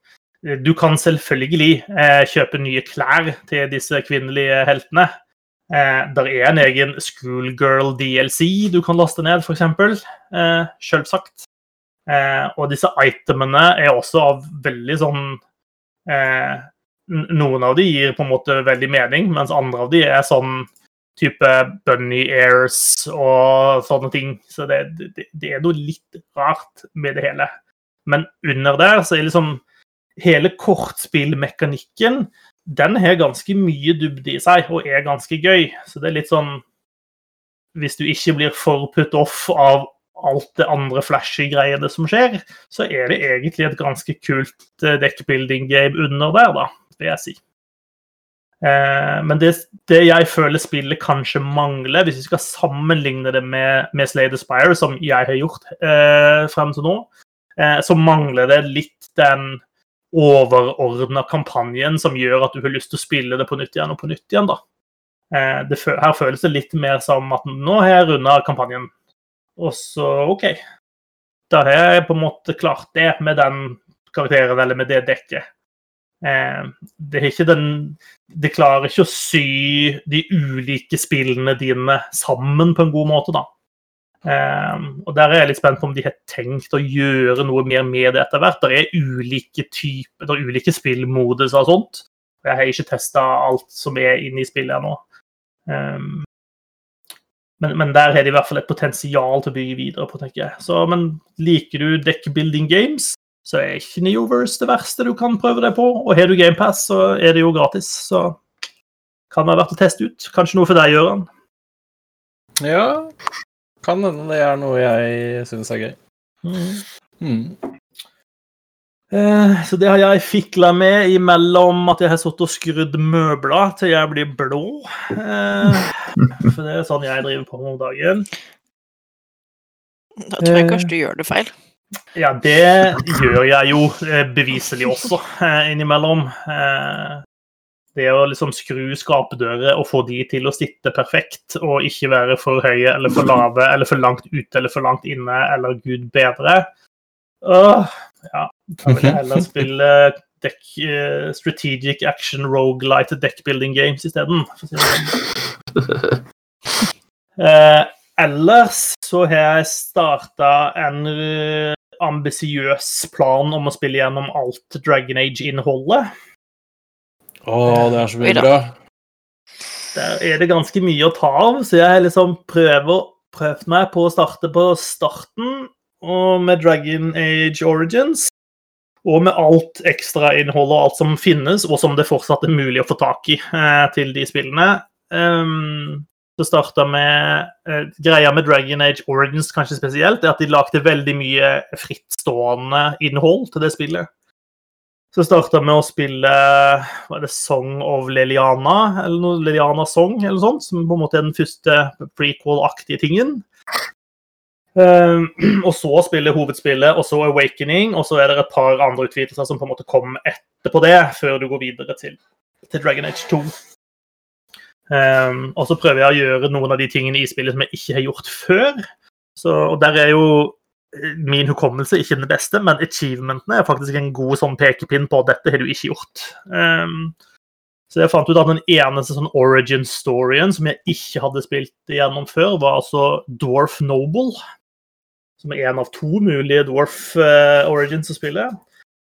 Speaker 1: du kan selvfølgelig eh, kjøpe nye klær til disse kvinnelige heltene. Eh, der er en egen Schoolgirl DLC du kan laste ned, f.eks. Eh, Selvsagt. Eh, og disse itemene er også av veldig sånn eh, Noen av de gir på en måte veldig mening, mens andre av de er sånn type bunny airs og sånne ting. Så det, det, det er noe litt rart med det hele. Men under der så er liksom hele kortspillmekanikken den har ganske mye dybde i seg og er ganske gøy. Så det er litt sånn Hvis du ikke blir for put off av alt det andre flashy greiene som skjer, så er det egentlig et ganske kult eh, deckbuilding-game under der, da, vil jeg si. Eh, men det, det, jeg føler spillet kanskje mangler, hvis vi skal sammenligne det med, med the Spire som jeg har gjort eh, frem til nå, eh, så mangler det litt den overordna kampanjen som gjør at du har lyst til å spille det på nytt igjen og på nytt igjen. da. Eh, det, her føles det litt mer som at nå har jeg runda kampanjen, og så OK. Da har jeg på en måte klart det med den karakteren eller med det dekket. Eh, det, er ikke den, det klarer ikke å sy de ulike spillene dine sammen på en god måte, da. Um, og Der er jeg litt spent på om de har tenkt å gjøre noe mer med det etter hvert. Det er ulike typer, det er ulike spillmodus og sånt. Jeg har ikke testa alt som er inne i spillet ennå. Um, men, men, der har de i hvert fall et potensial til å bygge videre på, tenker jeg. Så, men liker du deckbuilding games, så er ikke Neoverse det verste du kan prøve deg på. Og har du GamePass, så er det jo gratis. Så kan det være verdt å teste ut. Kanskje noe for deg, Gøran?
Speaker 3: Ja, kan hende det er noe jeg syns er gøy.
Speaker 1: Mm. Mm. Eh, så det har jeg fikla med imellom at jeg har sittet og skrudd møbler til jeg blir blå. Eh, for det er sånn jeg driver på om dagen.
Speaker 4: Da tror jeg kanskje du gjør det feil.
Speaker 1: Ja, det gjør jeg jo beviselig også innimellom. Det å liksom skru skapdører og få de til å sitte perfekt, og ikke være for høye eller for lave eller for langt ute eller for langt inne eller gud bedre. Åh, ja, da vil jeg heller spille deck, uh, strategic action rogelight deckbuilding games isteden. uh, ellers så har jeg starta en ambisiøs plan om å spille gjennom alt Dragon Age-innholdet.
Speaker 3: Å, det er så mye bra.
Speaker 1: Der er det ganske mye å ta av, så jeg har liksom prøver, prøvd meg på å starte på starten og med Dragon Age Origins. Og med alt ekstrainnholdet og alt som finnes, og som det fortsatt er mulig å få tak i eh, til de spillene. Um, det starta med eh, Greia med Dragon Age Origins kanskje spesielt, er at de lagde veldig mye frittstående innhold til det spillet. Så starta med å spille hva er det Song of Leliana, eller noe Leliana Song, eller sånt, som på en måte er den første prequel-aktige tingen. Uh, og så spiller hovedspillet, og så Awakening, og så er det et par andre utvidelser som på en måte kom etterpå det, før du går videre til, til Dragon Age 2. Um, ehm, og så prøver jeg å gjøre noen av de tingene i spillet som jeg ikke har gjort før. Så, og der er jo eh, min hukommelse ikke den beste, men achievementene er faktisk en god sånn pekepinn på at dette har du ikke gjort. Um, så jeg fant ut at den eneste sånn origin-storyen som jeg ikke hadde spilt igjennom før, var altså Dwarf Noble som er en av to mulige Dwarf uh, Origins å spille.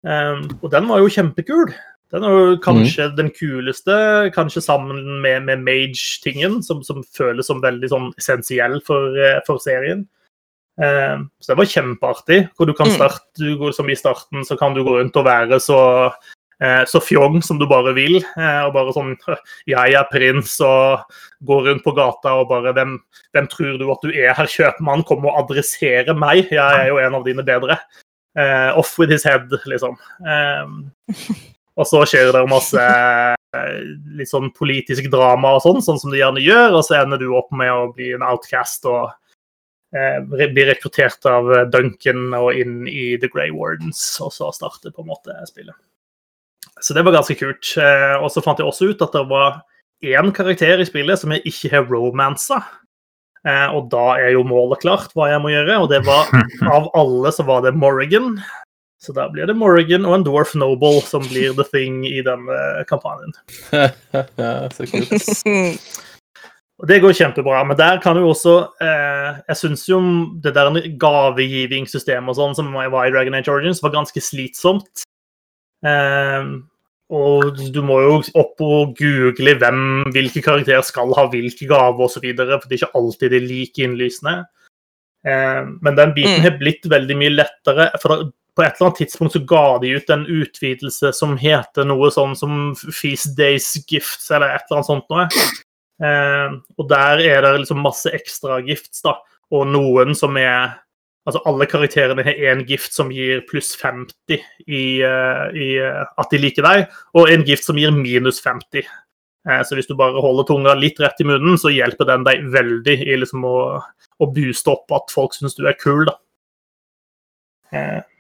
Speaker 1: Um, og den var jo kjempekul. Den er jo kanskje mm. den kuleste, kanskje sammen med, med Mage-tingen, som, som, føles som veldig sånn essensiell for, uh, for serien. Eh, så det var kjempeartig. hvor du kan mm. starte, du går, som I starten så kan du gå rundt og være så Eh, så fjong som du bare vil. Eh, og bare sånn Jeg er prins og går rundt på gata og bare hvem, hvem tror du at du er, herr kjøpmann? Kom og adressere meg. Jeg er jo en av dine bedre. Uh, off with his head, liksom. Um, og så skjer det masse litt sånn politisk drama og sånn, sånn som det gjerne gjør, og så ender du opp med å bli en outcast og eh, bli rekruttert av Duncan og inn i The Grey Wardens, og så starte på en måte spillet. Så det var ganske kult. Eh, og så fant jeg også ut at det var én karakter i spillet som jeg ikke har romansa. Eh, og da er jo målet klart hva jeg må gjøre, og det var av alle så var det Morrigan. Så da blir det Morrigan og en Dwarf Noble som blir the thing i denne kampanjen.
Speaker 3: så kult.
Speaker 1: Og Det går kjempebra, men der kan du også eh, Jeg syns jo det der gavegivingssystemet og sånn som var i Dragon Age Origins, var ganske slitsomt. Eh, og du må jo opp og google hvem, hvilke karakterer skal ha hvilke gaver osv. For det er ikke alltid det er like innlysende. Eh, men den biten mm. har blitt veldig mye lettere. For da, på et eller annet tidspunkt så ga de ut en utvidelse som heter noe sånn som Feast Days Gifts, eller et eller annet sånt noe. Eh, og der er det liksom masse ekstra gifts, da. Og noen som er Altså alle karakterene har én gift som gir pluss 50 i, uh, i uh, at de liker deg, og en gift som gir minus 50. Uh, eh, så hvis du bare holder tunga litt rett i munnen, så hjelper den deg veldig i liksom å, å booste opp at folk syns du er kul, da.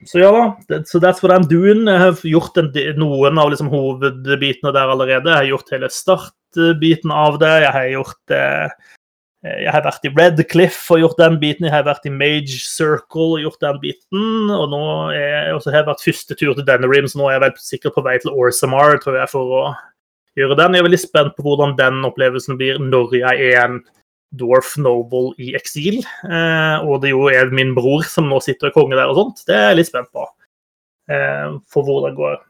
Speaker 1: Så ja da, so that's what I'm doing. Jeg har gjort en, noen av liksom, hovedbitene der allerede. Jeg har gjort hele startbiten av det. Jeg har gjort Eh, jeg har vært i Red Cliff og gjort den biten. Jeg har vært i Mage Circle og gjort den biten. Og nå er, også har jeg vært første tur til Denerim, så nå er jeg vel sikkert på vei til Orsamar tror jeg, for å gjøre den. Jeg er veldig spent på hvordan den opplevelsen blir når jeg er en Dwarf Noble i eksil. Eh, og det jo er min bror som nå sitter konge der og sånt. Det er jeg litt spent på. Eh, for hvor det går.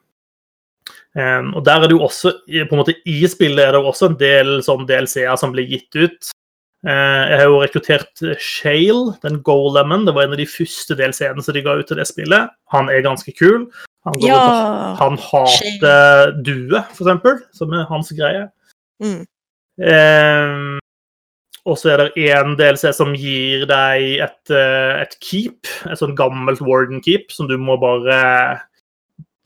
Speaker 1: Eh, og der er det jo også, på en måte I spillet er det jo også en del sånn DLC-er som blir gitt ut. Jeg har jo rekruttert Shale, den golemen. Det var en av de første DLC-ene som de ga ut til det spillet. Han er ganske kul. Han,
Speaker 4: Ja!
Speaker 1: han hater due, for eksempel, som er hans greie.
Speaker 4: Mm.
Speaker 1: Eh, og så er det en DLC som gir deg et, eh, et keep, et sånn gammelt Warden keep, som du må bare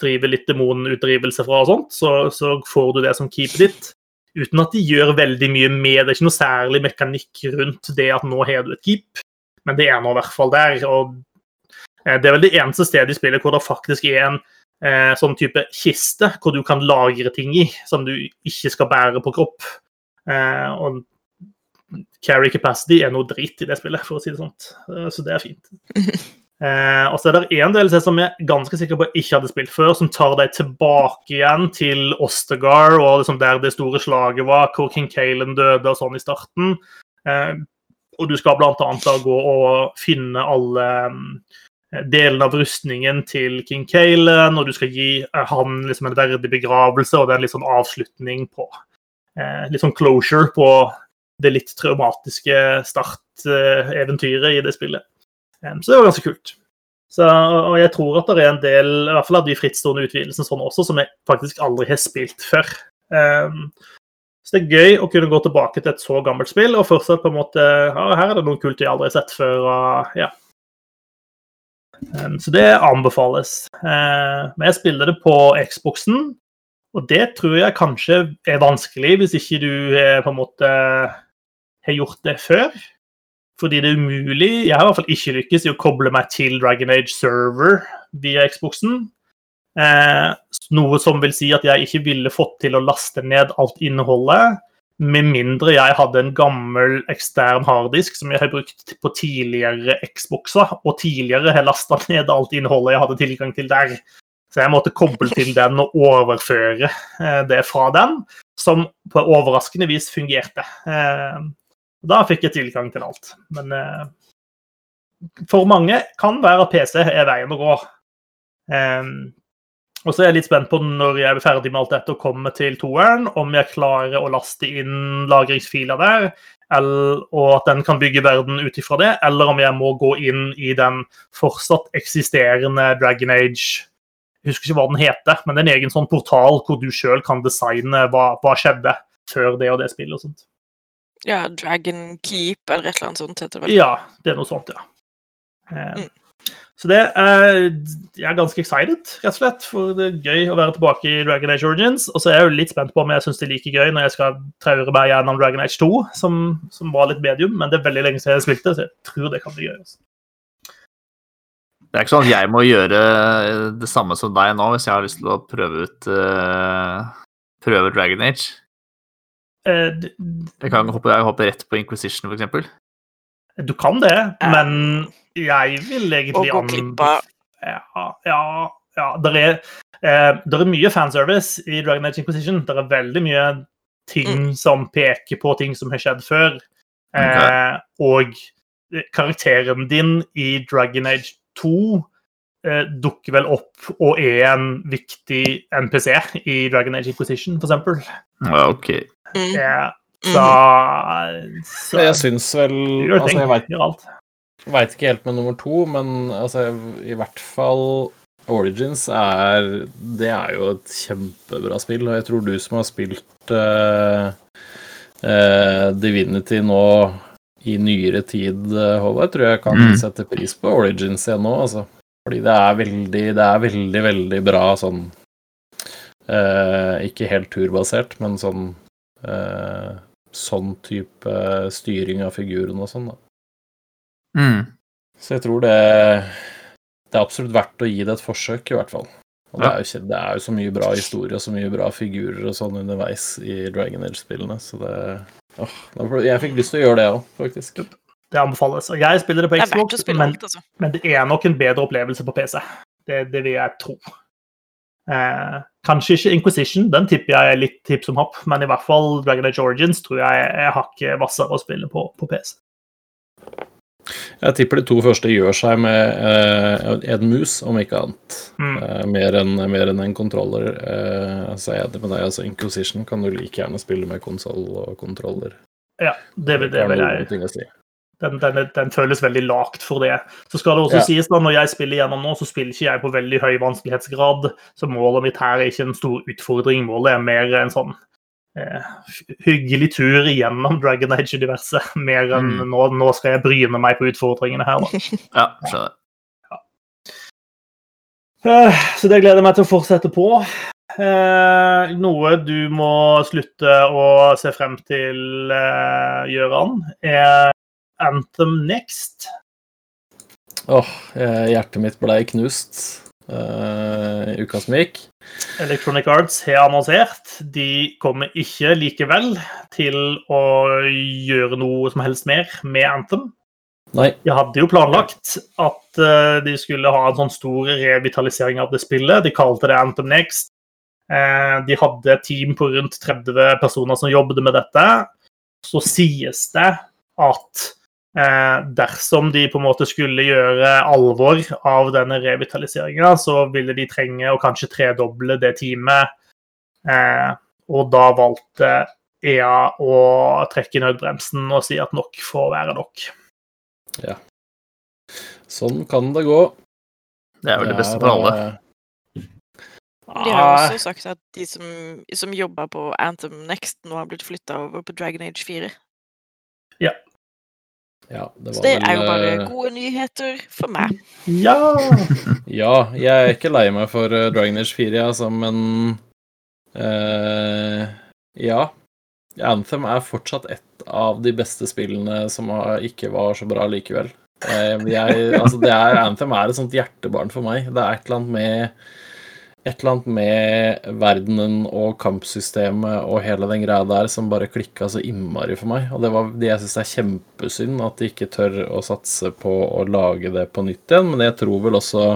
Speaker 1: drive litt demonutdrivelse fra og sånt. Så, så får du det som keepet ditt. Uten at de gjør veldig mye med. Det er ikke noe særlig mekanikk rundt det at nå har du et keep, men det er nå i hvert fall der. og eh, Det er vel det eneste stedet i spillet hvor det faktisk er en eh, sånn type kiste hvor du kan lagre ting i, som du ikke skal bære på kropp. Eh, og carry capacity er noe drit i det spillet, for å si det sånn. Eh, Så det er fint. Eh, og så er det en del som jeg er ganske sikker på ikke hadde spilt før, som tar deg tilbake igjen til Ostergar og liksom der det store slaget var, hvor King Kalen døde og sånn i starten. Eh, og du skal da gå og finne alle mm, delene av rustningen til King Kalen, og du skal gi eh, han liksom en verdig begravelse, og det er en litt sånn avslutning på eh, Litt sånn closure på det litt traumatiske starteventyret i det spillet. Eh, Så det var ganske kult. Så, og jeg tror at det er en del i hvert fall av de frittstående utvidelsene sånn også, som jeg faktisk aldri har spilt før. Så det er gøy å kunne gå tilbake til et så gammelt spill og fortsatt på en måte ja, Her er det noe kult jeg aldri har sett før. Og, ja. Så det anbefales. Uh, men jeg spiller det på Xboxen, og det tror jeg kanskje er vanskelig hvis ikke du er på en måte har gjort det før. Fordi det er umulig Jeg har i hvert fall ikke lykkes i å koble meg til Dragon Age server via Xboxen. Eh, noe som vil si at jeg ikke ville fått til å laste ned alt innholdet, med mindre jeg hadde en gammel ekstern harddisk som jeg har brukt på tidligere Xboxer, og tidligere har lasta ned alt innholdet jeg hadde tilgang til der. Så jeg måtte koble til den og overføre eh, det fra den, som på overraskende vis fungerte. Eh, da fikk jeg tilgang til alt. Men eh, for mange kan være at PC er veien å gå. Eh, og så er jeg litt spent på når jeg er ferdig med alt dette og kommer til toeren, om jeg klarer å laste inn lagringsfiler der, eller, og at den kan bygge verden ut ifra det, eller om jeg må gå inn i den fortsatt eksisterende Dragon Age Jeg husker ikke hva den heter, men det er en egen sånn portal hvor du sjøl kan designe hva, hva skjedde før det og det spillet og sånt.
Speaker 4: Ja, Dragon Keep eller et eller annet sånt heter det vel.
Speaker 1: Ja, det er noe sånt, ja. Eh,
Speaker 4: Mm.
Speaker 1: Så det er Jeg er ganske excited, rett og slett. For det er gøy å være tilbake i Dragon Age Origins. Og så er jeg jo litt spent på om jeg syns det er like gøy når jeg skal traure meg gjennom Dragon Age 2, som, som var litt medium, men det er veldig lenge siden jeg spilte, så jeg tror det kan bli gøy. Også.
Speaker 2: Det er ikke sånn at jeg må gjøre det samme som deg nå hvis jeg har lyst til å prøve ut uh, Prøve Dragon Age.
Speaker 1: Eh, d-
Speaker 2: Jeg kan hoppe, jeg hoppe, rett på Inquisition, for eksempel.
Speaker 1: du kan det, men jeg vil
Speaker 4: Og
Speaker 1: egentlig
Speaker 4: gå glipp av
Speaker 1: Ja, ja, ja. Det er, eh, er mye fanservice i Dragon Age Inquisition. Det er veldig mye ting som peker på ting som har skjedd før. Eh, og karakteren din i Dragon Age 2 eh, dukker vel opp og er en viktig NPC i Dragon Age Inquisition, for eksempel.
Speaker 2: Ja, ok.
Speaker 4: Mm.
Speaker 1: Ja, så, så
Speaker 3: Jeg syns vel Altså, jeg veit. Veit ikke helt med nummer to, men altså, i hvert fall Origins er Det er jo et kjempebra spill, og jeg tror du som har spilt uh, uh, Divinity nå i nyere tid, eh, Håvard, tror jeg kan
Speaker 2: Mm.
Speaker 3: sette pris på Origins igjen nå, altså. Fordi det er veldig, det er veldig, veldig bra sånn Uh, Ikke helt turbasert, men sånn eh, Sånn type styring av figuren og sånn, da.
Speaker 2: Mm.
Speaker 3: Så jeg tror det Det er absolutt verdt å gi det et forsøk, i hvert fall. Og det, er jo, det er jo så mye bra historie og så mye bra figurer og sånn underveis i Dragon Age-spillene, så det åh, Jeg fikk lyst til å gjøre det òg, faktisk.
Speaker 1: Det anbefales. Og jeg spiller det på Xbox,
Speaker 4: det
Speaker 1: men,
Speaker 4: alt, altså.
Speaker 1: men det er nok en bedre opplevelse på PC. Det, det vil jeg tro. Eh, kanskje ikke Inquisition, den tipper jeg er litt tips som hopp, men i hvert fall Dragon Age Origins tror jeg er hakket hvassere å spille på, på PC.
Speaker 3: Jeg tipper de to første gjør seg med eh, en mus, om ikke annet.
Speaker 1: Mm.
Speaker 3: Eh, mer enn mer en kontroller. Eh, så er jeg enig med deg. Altså, Inquisition kan du like gjerne spille med konsoll og kontroller.
Speaker 1: Ja, det, vil- det
Speaker 3: det
Speaker 1: vil jeg
Speaker 3: si.
Speaker 1: Den, den, den føles veldig lagt for det. Så skal det også
Speaker 3: Ja.
Speaker 1: sies da, Når jeg spiller gjennom nå, så spiller ikke jeg på veldig høy vanskelighetsgrad. Så målet mitt her er ikke en stor utfordring. Målet er mer en sånn eh, hyggelig tur gjennom Dragon Age-universet. Mer enn
Speaker 2: Mm.
Speaker 1: nå, nå skal jeg bryne meg på utfordringene her. da.
Speaker 2: Ja, skjønner.
Speaker 1: Eh, Så det gleder jeg meg til å fortsette på. Eh, noe du må slutte å se frem til, eh, Gjøran, er Anthem Next.
Speaker 3: Åh, oh, hjertet mitt ble knust eh, i uka som gikk.
Speaker 1: Electronic Arts har annonsert. De kommer ikke likevel til å gjøre noe som helst mer med Anthem.
Speaker 3: Nei.
Speaker 1: De hadde jo planlagt at uh, de skulle ha en sånn stor revitalisering av det spillet. De kalte det Anthem Next. Uh, de hadde et team på rundt 30 personer som jobbet med dette. Så sies det at eh, dersom de på en måte skulle gjøre alvor av denne revitaliseringa, så ville de trenge å kanskje tredoble det teamet. Eh, og da valgte EA å trekke nødbremsen og si at nok får være nok. Ja.
Speaker 3: Sånn kan det gå.
Speaker 2: Det er vel det beste for alle.
Speaker 4: De har
Speaker 3: ah,
Speaker 4: også sagt at de som, som jobba på Anthem Next, nå har blitt flytta over på Dragon Age 4.
Speaker 3: Ja, det
Speaker 4: Så det
Speaker 3: vel
Speaker 4: er jo bare
Speaker 3: eh,
Speaker 4: gode nyheter for meg.
Speaker 1: Ja!
Speaker 3: Ja, jeg er ikke lei meg for eh, Dragon Age 4, altså, men uh, Ja. Anthem er fortsatt et av de beste spillene som ikke var så bra likevel. Eh, jeg, altså, det er, Anthem er et sånt hjertebarn for meg. Det er et eller annet med et eller annet med verdenen og kampsystemet og hele den greia der som bare klikka så innmari for meg. Og det var det jeg syns er kjempesynd, at de ikke tør å satse på å lage det på nytt igjen. Men jeg tror vel også,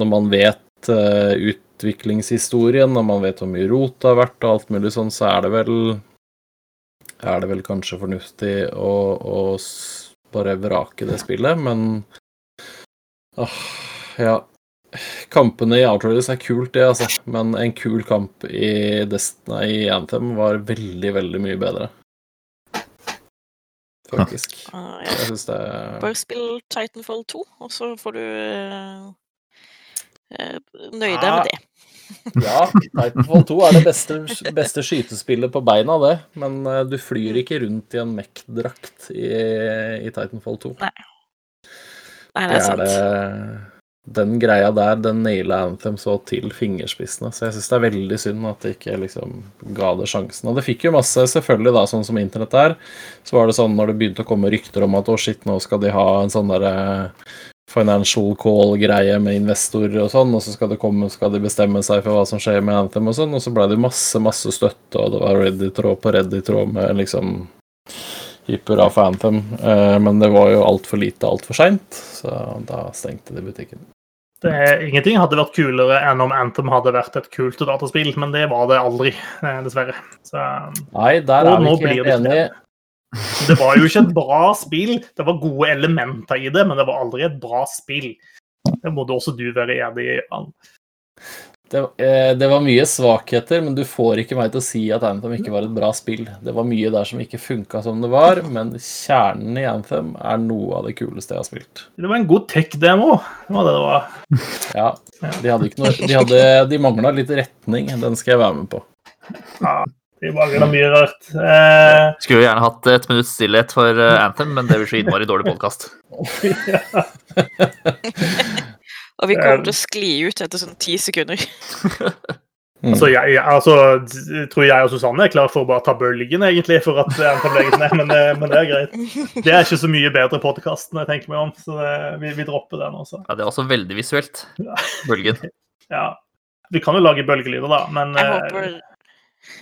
Speaker 3: når man vet eh, utviklingshistorien, når man vet hvor mye rot det har vært og alt mulig sånn, så er det vel er det vel kanskje fornuftig å, å bare vrake det spillet, men åh, ja. Kampene i Outriders er kult, det, altså. Men en kul kamp i, Destiny, i Anthem var veldig, veldig mye bedre. Faktisk.
Speaker 4: Ah,
Speaker 3: Jeg syns det
Speaker 4: Bare spill Titanfall 2, og så får du eh, eh, nøye deg
Speaker 3: Ah.
Speaker 4: med det.
Speaker 3: Ja, Titanfall 2 er det beste, beste skytespillet på beina, det. Men uh, du flyr ikke rundt i en Mech-drakt i, i Titanfall 2.
Speaker 4: Nei, det
Speaker 3: Det
Speaker 4: er sant.
Speaker 3: er det Den greia der, den naila Anthem så til fingerspissene. Så jeg syns det er veldig synd at de ikke liksom ga det sjansen. Og det fikk jo masse, selvfølgelig, da, sånn som internett er. Så var det sånn når det begynte å komme rykter om at å, shit, nå skal de ha en sånn derre financial call-greie med investorer og sånn, og så skal, de komme, skal de bestemme seg for hva som skjer med Anthem og sånn, og så ble det masse, masse støtte, og det var Reddit-tråd på Reddit-tråd med liksom hipp av Phantom. Eh, men det var jo altfor lite altfor seint, så da stengte de butikken.
Speaker 1: Det er, ingenting hadde vært kulere enn om Anthem hadde vært et kult dataspill, men det var det aldri, eh, dessverre. Så
Speaker 3: Nei, der er vi ikke helt enige.
Speaker 1: det var jo ikke et bra spill. Det var gode elementer i det, men det var aldri et bra spill. Det må du også du være enig i.
Speaker 3: Det, eh, det var mye svakheter, men du får ikke meg til å si at Anthem ikke var et bra spill. Det var mye der som ikke funka som det var, men kjernen i Anthem er noe av det kuleste jeg har spilt.
Speaker 1: Det var en god tech-demo. Det var det det var.
Speaker 3: Ja, de hadde ikke noe De, hadde, de mangla litt retning. Den skal jeg være med på.
Speaker 1: Ja, de mangler mye rart. Eh,
Speaker 2: Skulle jo gjerne hatt et minutts stillhet for eh, Anthem, men det blir så innmari dårlig podkast.
Speaker 4: Og vi kommer til å skli ut etter sånn ti sekunder.
Speaker 1: altså, jeg, jeg, altså, tror jeg og Susanne er klare for å bare ta bølgen, egentlig, for at Anthem legges ned, men, det- men det er greit. Det er ikke så mye bedre podkast når jeg tenker meg om, så det, vi, vi dropper den også.
Speaker 2: Ja, det er også veldig visuelt. Bølgen.
Speaker 1: Ja. Vi kan jo lage bølgelyder, da, men
Speaker 4: Jeg
Speaker 1: eh,
Speaker 4: håper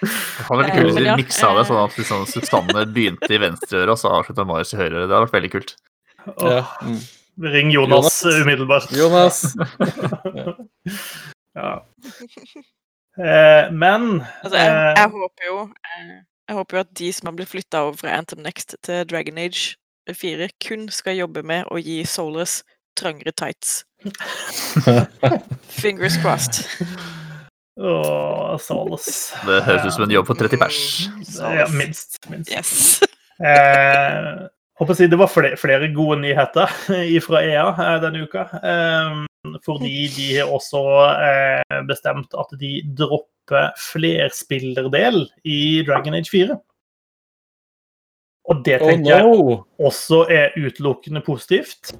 Speaker 2: Det var veldig
Speaker 4: Eh,
Speaker 2: kult hvis de miksa det
Speaker 4: eh.
Speaker 2: sånn at liksom Susanne begynte i venstre øre, og så avslutta Marius i høyre øre. Det hadde vært veldig kult.
Speaker 3: Ja, mm.
Speaker 1: Ring Jonas,
Speaker 3: Jonas.
Speaker 1: umiddelbart.
Speaker 3: Jonas!
Speaker 1: Ja. Eh, men
Speaker 4: Altså, jeg,
Speaker 1: eh,
Speaker 4: jeg håper jo eh, Jeg håper jo at de som har blitt flytta over fra Anthem Next til Dragon Age 4, kun skal jobbe med å gi Solus trangere tights. Fingers crossed.
Speaker 1: Åh, Salas.
Speaker 2: Det høres ut som en jobb for 30 pers.
Speaker 1: Ja, minst. minst.
Speaker 4: Yes.
Speaker 1: Eh, håper å si det var flere, flere gode nyheter fra EA eh, denne uka. Eh, fordi de har også eh, bestemt at de dropper flerspillerdel i Dragon Age 4. Og det
Speaker 3: Oh
Speaker 1: tenker jeg også er utelukkende positivt.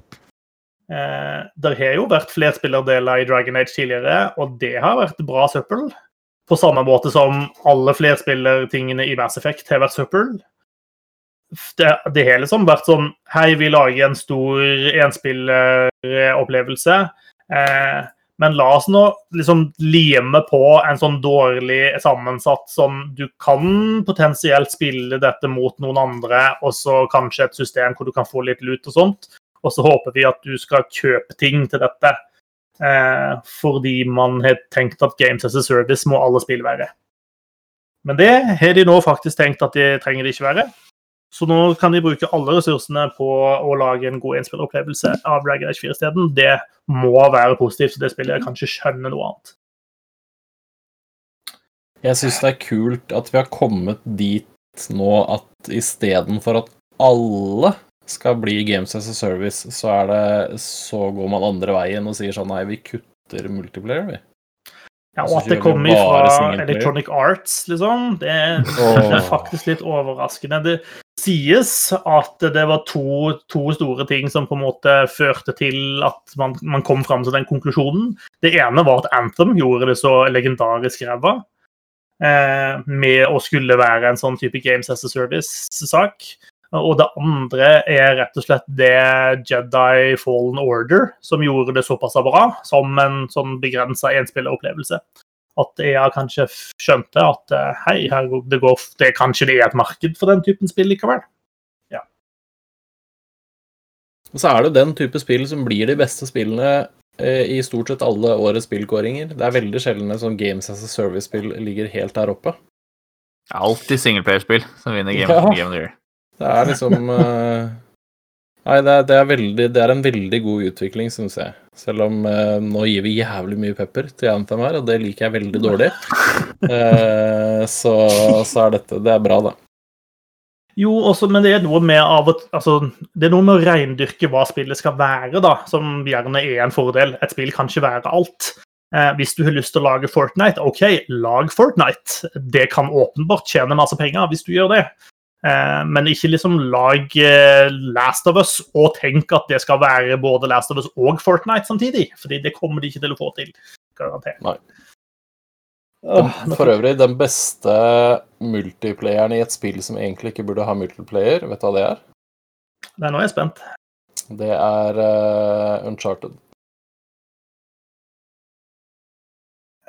Speaker 1: Eh, det har jo vært flerspillerdeler i Dragon Age tidligere, og det har vært bra søppel. På samme måte som alle flerspillertingene i Mass Effect har vært søppel. Det, det har liksom vært sånn Hei, vi lager en stor enspilleropplevelse. Eh, men la oss nå liksom lime på en sånn dårlig sammensatt som Du kan potensielt spille dette mot noen andre, og så kanskje et system hvor du kan få litt lut og sånt. Og så håper vi at du skal kjøpe ting til dette. Eh, fordi man har tenkt at Games as a Service må alle spill være. Men det har de nå faktisk tenkt at de trenger det ikke være. Så nå kan de bruke alle ressursene på å lage en god innspilleropplevelse av Dragon Age 4 isteden. Det må være positivt, så det spillet jeg kanskje skjønner noe annet.
Speaker 3: Jeg syns det er kult at vi har kommet dit nå at istedenfor at alle skal bli Games as a Service, så, er det, så går man andre veien og sier sånn Nei, vi kutter multiplayer, vi.
Speaker 1: Ja, og at det kommer fra. Electronic Arts, liksom, det, det er faktisk litt overraskende. Det sies at det var to, to store ting som på en måte førte til at man, man kom fram til den konklusjonen. Det ene var at Anthem gjorde det så legendarisk ræva. Eh, med å skulle være en sånn type Games as a Service-sak. Og det andre er rett og slett det Jedi Fallen Order som gjorde det såpass bra som en sånn begrensa enspilleropplevelse. At jeg kanskje skjønte at eh, hei, her, går- det, går, det er kanskje det er et marked for den typen spill likevel.
Speaker 3: Og så er det jo den type spill som blir de beste spillene eh, i stort sett alle årets spillkåringer. Det er veldig sjelden som sånn Games as a Service-spill ligger helt der oppe.
Speaker 2: Det er alltid singleplayerspill som vinner Game,
Speaker 3: Ja.
Speaker 2: Game of the Year.
Speaker 3: Det er liksom eh, Nei, det er, det, er veldig, det er en veldig god utvikling, syns jeg. Selv om eh, nå gir vi jævlig mye pepper til Anthem her, og det liker jeg veldig dårlig. Eh, så, så er dette Det er bra, da.
Speaker 1: Jo, også, men det er noe med av at, altså, det er noe med å reindyrke hva spillet skal være, da, som gjerne er en fordel. Et spill kan ikke være alt. Eh, hvis du har lyst til å lage Fortnite, OK, lag Fortnite. Det kan åpenbart tjene masse penger hvis du gjør det. Eh, men ikke liksom lag eh, Last of Us og tenk at det skal være både Last of Us og Fortnite samtidig. fordi det kommer de ikke til å få til. Garantert.
Speaker 3: Nei. For øvrig, den beste multiplayeren i et spill som egentlig ikke burde ha multiplayer, vet du hva det er?
Speaker 1: Nei, nå er jeg spent.
Speaker 3: Det er uh, Uncharted.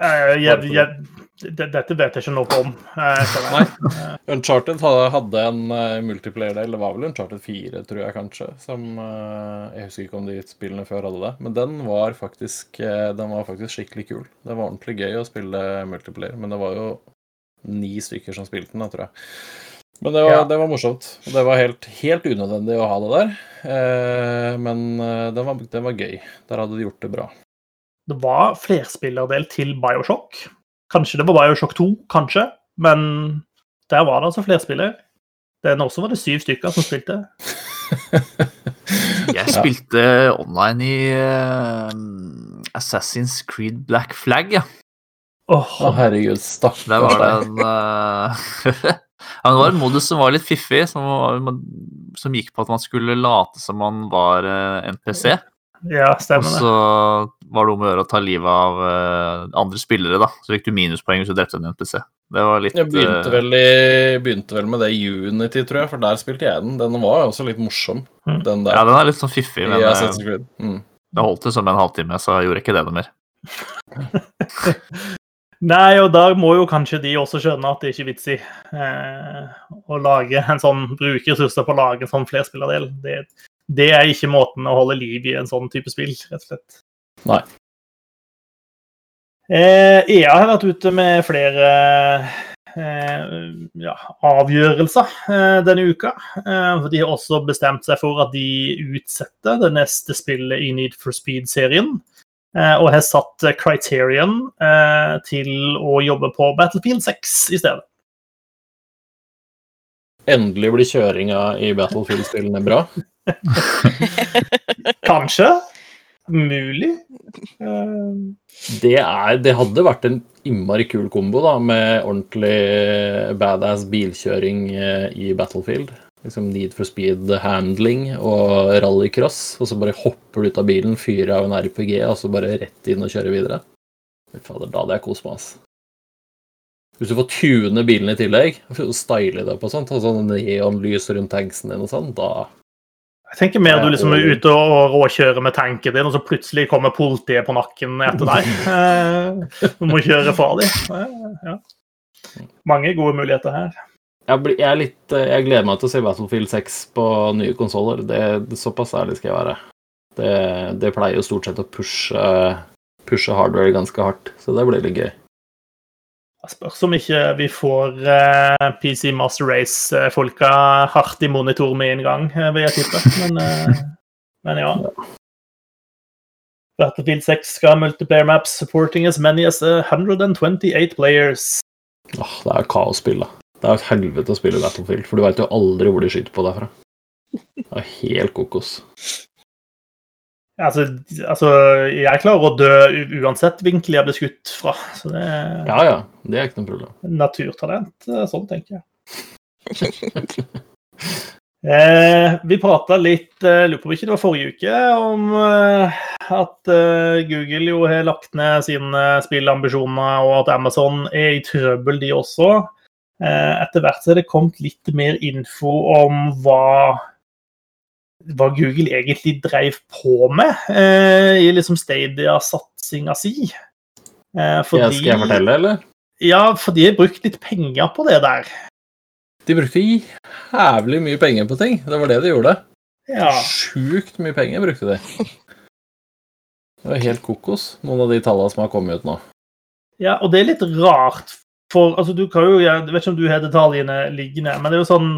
Speaker 1: Eh, jeg, jeg, dette vet jeg ikke noe om. eh,
Speaker 3: Nei. Uncharted hadde, en uh, multiplayer-del. Det var vel Uncharted 4, tror jeg kanskje. Som eh, Jeg husker ikke om de spillene før hadde det. Men den var faktisk eh, Den var faktisk skikkelig kul. Det var ordentlig gøy å spille multiplayer. Men det var jo ni stykker som spilte den, da, tror jeg. Men det var,
Speaker 1: Ja.
Speaker 3: det var morsomt. Det var helt, helt unødvendig å ha det der. Eh, men den det, var, det var gøy. Der hadde de gjort det bra.
Speaker 1: Det var flerspillerdel til Bioshock. Kanskje det var Bioshock 2, kanskje. Men der var det altså flerspiller. Den også var det syv stykker som spilte.
Speaker 2: Jeg spilte online i uh, Assassin's Creed Black Flag, ja.
Speaker 1: Åh,
Speaker 3: oh, herregud, stakkars deg.
Speaker 2: en eh, ja, men Det var en modus som var litt fiffig, som, var, som gikk på at man skulle late som man var uh, NPC.
Speaker 1: Ja, stemmer det.
Speaker 2: Og så var det om å gjøre å ta livet av uh, andre spillere, da. Så fikk du minuspoeng hvis du drepte en NPC. Det var litt
Speaker 3: Jeg begynte
Speaker 2: eh,
Speaker 3: vel, i, begynte vel med det i Unity, tror jeg, for der spilte jeg den. Den var jo også litt morsom,
Speaker 1: Mm.
Speaker 3: den
Speaker 2: Ja, den er litt sånn fiffig, men
Speaker 3: i
Speaker 2: eh,
Speaker 3: Mm.
Speaker 2: det holdt det som en halvtime, så jeg gjorde ikke det noe mer.
Speaker 1: Nei, og da må jo kanskje de også skjønne at det er ikke vits i eh, å lage en sånn bruke ressurser på å lage en sånn flerspillerdel. Det, det er ikke måten å holde liv i en sånn type spill, rett og slett.
Speaker 3: Nei.
Speaker 1: Eh, EA har vært ute med flere eh, ja, avgjørelser eh, denne uka. Eh, de har også bestemt seg for at de utsetter det neste spillet i Need for Speed-serien. eh, og har satt Criterion eh, til å jobbe på Battlefield 6 i stedet.
Speaker 3: Endelig blir kjøringa i Battlefield-spillene bra.
Speaker 1: Kanskje? Mulig? Eh,
Speaker 3: Det, er, det hadde vært en innmari kul kombo da, med ordentlig badass bilkjøring eh, i Battlefield. Liksom Need for speed handling og rallycross. Og så bare hopper du ut av bilen, fyrer av en RPG, og så bare rett inn og kjører videre. Fader, da hadde jeg kost meg, ass. Hvis du får tune bilen i tillegg, og style det på sånt, og sånn neonlys rundt tanksen din og sånn, da
Speaker 1: Jeg tenker mer du liksom er ute og råkjører med tanken din, og så plutselig kommer politiet på nakken etter deg. Eh, Du må kjøre dem. Eh, Ja. Mange gode muligheter her.
Speaker 3: jeg, blir, jeg, er litt, eh, jeg gleder meg til å se Battlefield 6 på nye konsoller. Såpass ærlig skal jeg være. Det, det pleier jo stort sett å pushe, pushe hardware ganske hardt, så det blir litt gøy.
Speaker 1: Spørs om ikke vi får eh, PC Master Race-folka hardt i monitor med en gang, eh, vil jeg tippe. Men, eh, men ja. Battlefield 6 skal multiplayer maps supporting as many as eh, 128 players.
Speaker 3: Åh, det er kaosspill, da. Det er et helvete å spille Battlefield, for du veit jo aldri hvor de skyter på deg fra. Det er helt kokos.
Speaker 1: Altså, altså, jeg klarer å dø uansett vinkel jeg blir skutt fra. Så det er
Speaker 3: Ja ja, det er ikke noe problem.
Speaker 1: naturtalent. eh, Sånn tenker jeg. Eh, vi prata litt, eh, lurer på om ikke det var forrige uke, om eh, at eh, Google jo har lagt ned sine spillambisjoner, og at Amazon er i trøbbel, de også. Eh, etter hvert så er det kommet litt mer info om hva, hva Google egentlig dreiv på med eh, i liksom Stadia-satsinga si. Eh,
Speaker 3: Skal jeg- Skal jeg fortelle, eller?
Speaker 1: Ja, for de har brukt litt penger på det der.
Speaker 3: De brukte jævlig mye penger på ting. Det var det de gjorde.
Speaker 1: Ja.
Speaker 3: Sjukt mye penger brukte de. Det var helt kokos, noen av de tallene som har kommet ut nå.
Speaker 1: ja, og det er litt rart, for altså, du kan jo Jeg vet ikke om du har detaljene liggende, men det er jo sånn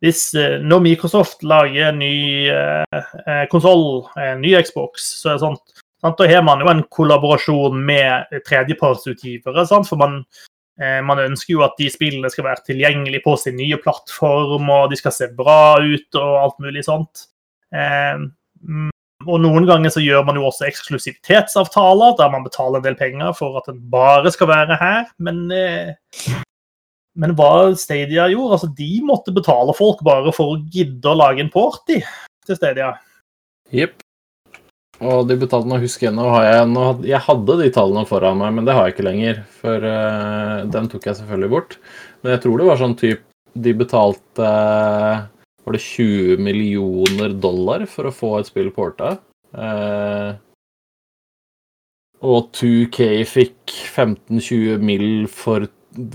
Speaker 1: Hvis eh, Når Microsoft lager en ny eh, konsoll, en ny Xbox, så er det sånn sant, Da har man jo en kollaborasjon med tredjepartsutgivere, sant, for man eh, man ønsker jo at de spillene skal være tilgjengelige på sin nye plattform, og de skal se bra ut og alt mulig sånt. Eh, og noen ganger så gjør man jo også eksklusivitetsavtaler, der man betaler en del penger for at den bare skal være her. Men, eh, men hva Stadia gjorde, altså de måtte betale folk bare for å gidde å lage en port de, til Stadia.
Speaker 3: Jepp. Og de betalte Nå husker jeg nå har jeg nå, Jeg hadde de tallene foran meg, men det har jeg ikke lenger. For uh, den tok jeg selvfølgelig bort. Men jeg tror det var sånn typ De betalte eh, Var det 20 millioner dollar for å få et spill porta? Uh, og 2K fikk 15-20 mill. For,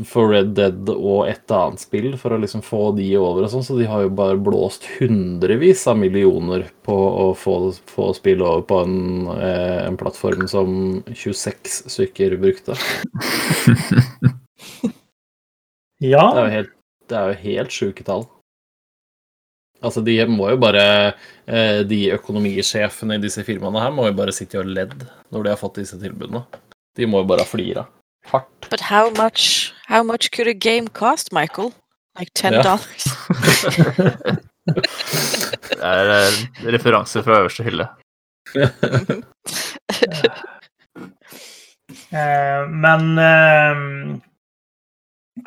Speaker 3: for Red Dead og et annet spill for å liksom få de over og sånn, så de har jo bare blåst hundrevis av millioner på å få, få spill over på en, eh, en plattform som 26 stykker brukte. Det er
Speaker 1: Ja,
Speaker 3: jo helt, det er jo helt sjuke tall. Altså, de må jo bare eh, De økonomisjefene i disse firmaene her må jo bare sitte og ledd når de har fått disse tilbudene. De må jo bare ha flira. Hardt.
Speaker 4: But how much how much could a game cost, Michael? Like ten
Speaker 3: Ja.
Speaker 4: dollars?
Speaker 2: Det er referanse fra øverste hylle.
Speaker 1: Eh, men eh,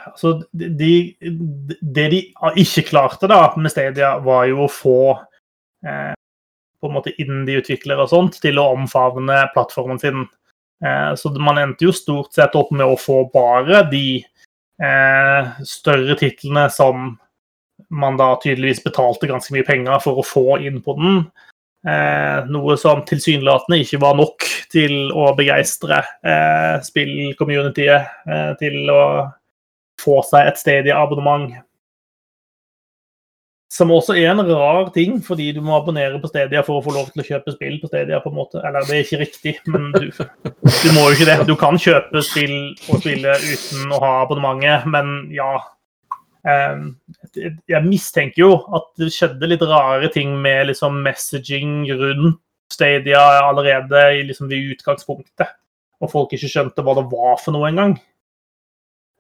Speaker 1: altså, de, det de ikke klarte da med Stadia, var jo å få eh, på en måte innen de utviklere og sånt til å omfavne plattformen sin. Eh, så man endte jo stort sett opp med å få bare de eh, større titlene som man da tydeligvis betalte ganske mye penger for å få inn på den. Eh, noe som tilsynelatende ikke var nok til å begeistre eh, spill-communityet til å få seg et Stadia-abonnement. Som også er en rar ting, fordi du må abonnere på Stadia for å få lov til å kjøpe spill på Stadia. på en måte. Eller det er ikke riktig, men du, du må jo ikke det. Du kan kjøpe spill og spille uten å ha abonnementet, men ja. Eh, Jeg mistenker jo at det skjedde litt rare ting med liksom messaging rundt Stadia allerede liksom ved utgangspunktet. Og folk ikke skjønte hva det var for noe engang.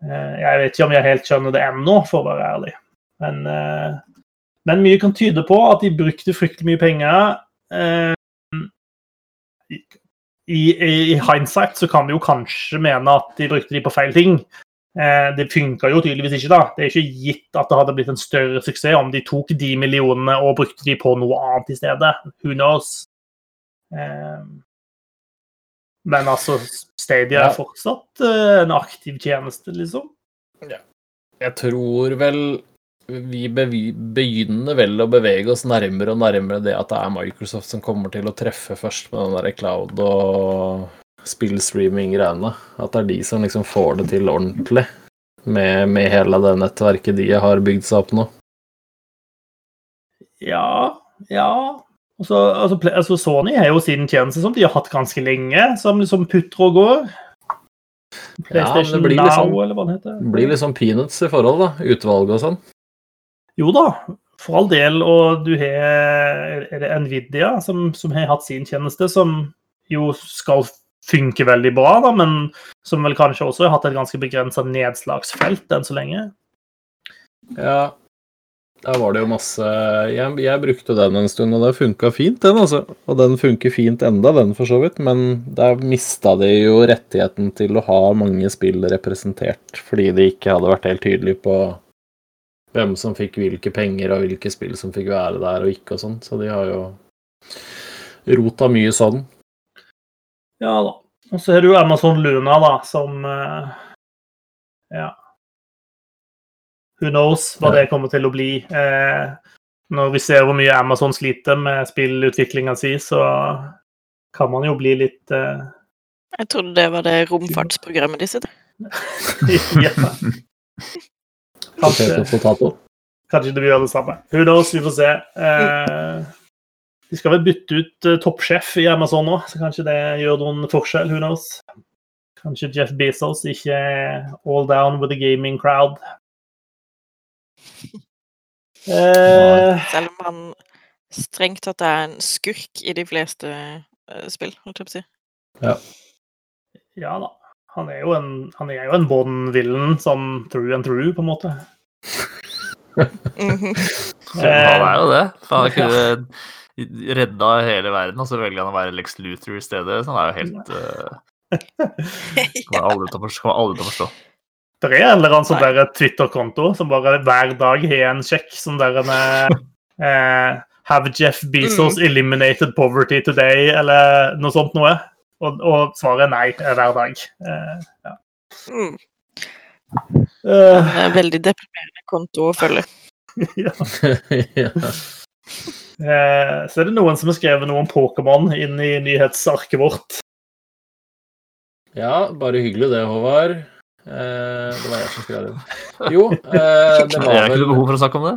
Speaker 1: Eh, Jeg vet ikke om jeg helt skjønner det ennå, for å være ærlig. Men, eh, men mye kan tyde på at de brukte fryktelig mye penger. Eh, I, i, I hindsight så kan vi jo kanskje mene at de brukte de på feil ting. Eh, Det funka jo tydeligvis ikke, da. Det er ikke gitt at det hadde blitt en større suksess om de tok de millionene og brukte de på noe annet i stedet. Who knows? Eh, Men altså, Stadia
Speaker 3: Ja.
Speaker 1: er fortsatt eh, en aktiv tjeneste, liksom.
Speaker 3: Jeg tror vel vi begynner vel å bevege oss nærmere og nærmere det at det er Microsoft som kommer til å treffe først med den der cloud og spillstreaming-greiene. At det er de som liksom får det til ordentlig med, med hele det nettverket de har bygd seg opp nå.
Speaker 1: Ja, ja. Altså, altså, altså Sony har jo sin tjeneste som de har hatt ganske lenge, som liksom putter og går.
Speaker 3: Ja, men det
Speaker 1: PlayStation
Speaker 3: liksom,
Speaker 1: Now, eller hva det heter.
Speaker 3: Blir liksom peanuts i forhold, da. Utvalget og sånn.
Speaker 1: Jo da, for all del. Og du har Nvidia som, som har hatt sin tjeneste, som jo skal funke veldig bra, da, men som vel kanskje også har hatt et ganske begrensa nedslagsfelt enn så lenge.
Speaker 3: Ja, der var det jo masse Jeg, jeg brukte den en stund, og det funka fint, den, altså. Og den funker fint enda, den, for så vidt. Men der mista de jo rettigheten til å ha mange spill representert, fordi de ikke hadde vært helt tydelige på hvem som fikk hvilke penger, og hvilke spill som fikk være der og ikke og sånn. Så de har jo rota mye sånn.
Speaker 1: Ja da. Og så har du Amazon Luna, da, som eh, Ja. Who knows hva
Speaker 3: Ja.
Speaker 1: det kommer til å bli. Eh, når vi ser hvor mye Amazon sliter med spillutviklinga si, så kan man jo bli litt eh,
Speaker 4: Jeg trodde det var det romfartsprogrammet de sitter.
Speaker 1: ja. Kanskje,
Speaker 3: potato.
Speaker 1: kanskje det blir gjøre det samme. Who knows, vi får se. Eh, de skal vel bytte ut eh, toppsjef i Amazon nå, så kanskje det gjør noen forskjell. Who knows? Kanskje Jeff Bezos ikke er all down with the gaming crowd. Eh,
Speaker 4: Selv om han strengt tatt er en skurk i de fleste eh, spill, holdt jeg på å si.
Speaker 1: ja da. Han er jo en, han er jo en Bond-villen, sånn through and through, på en måte.
Speaker 4: Mhm.
Speaker 2: Han er jo det. Han kunne redda hele verden, og så velger han å være Lex Luthor i stedet. Så han er jo helt uh, Kommer aldri til å forstå. Aldri til å forstå.
Speaker 1: Det er en eller annen sånn der Twitter-konto som bare hver dag har en sjekk som der en eh, Have Jeff Bezos eliminated poverty today? Eller noe sånt noe. Og, og svaret er nei eh, hver dag. Eh, ja.
Speaker 4: Mm.
Speaker 1: Eh,
Speaker 4: Det er veldig deprimerende konto å følge.
Speaker 1: ja.
Speaker 3: ja.
Speaker 1: Eh, så er det noen som har skrevet noe om Pokémon inn i nyhetsarket vårt.
Speaker 3: ja, bare hyggelig det, Håvard. Uh, det var jeg som skrev det. Jo, eh, det
Speaker 2: Jeg
Speaker 3: var
Speaker 2: har ikke
Speaker 3: vel
Speaker 2: noe behov for å snakke om det.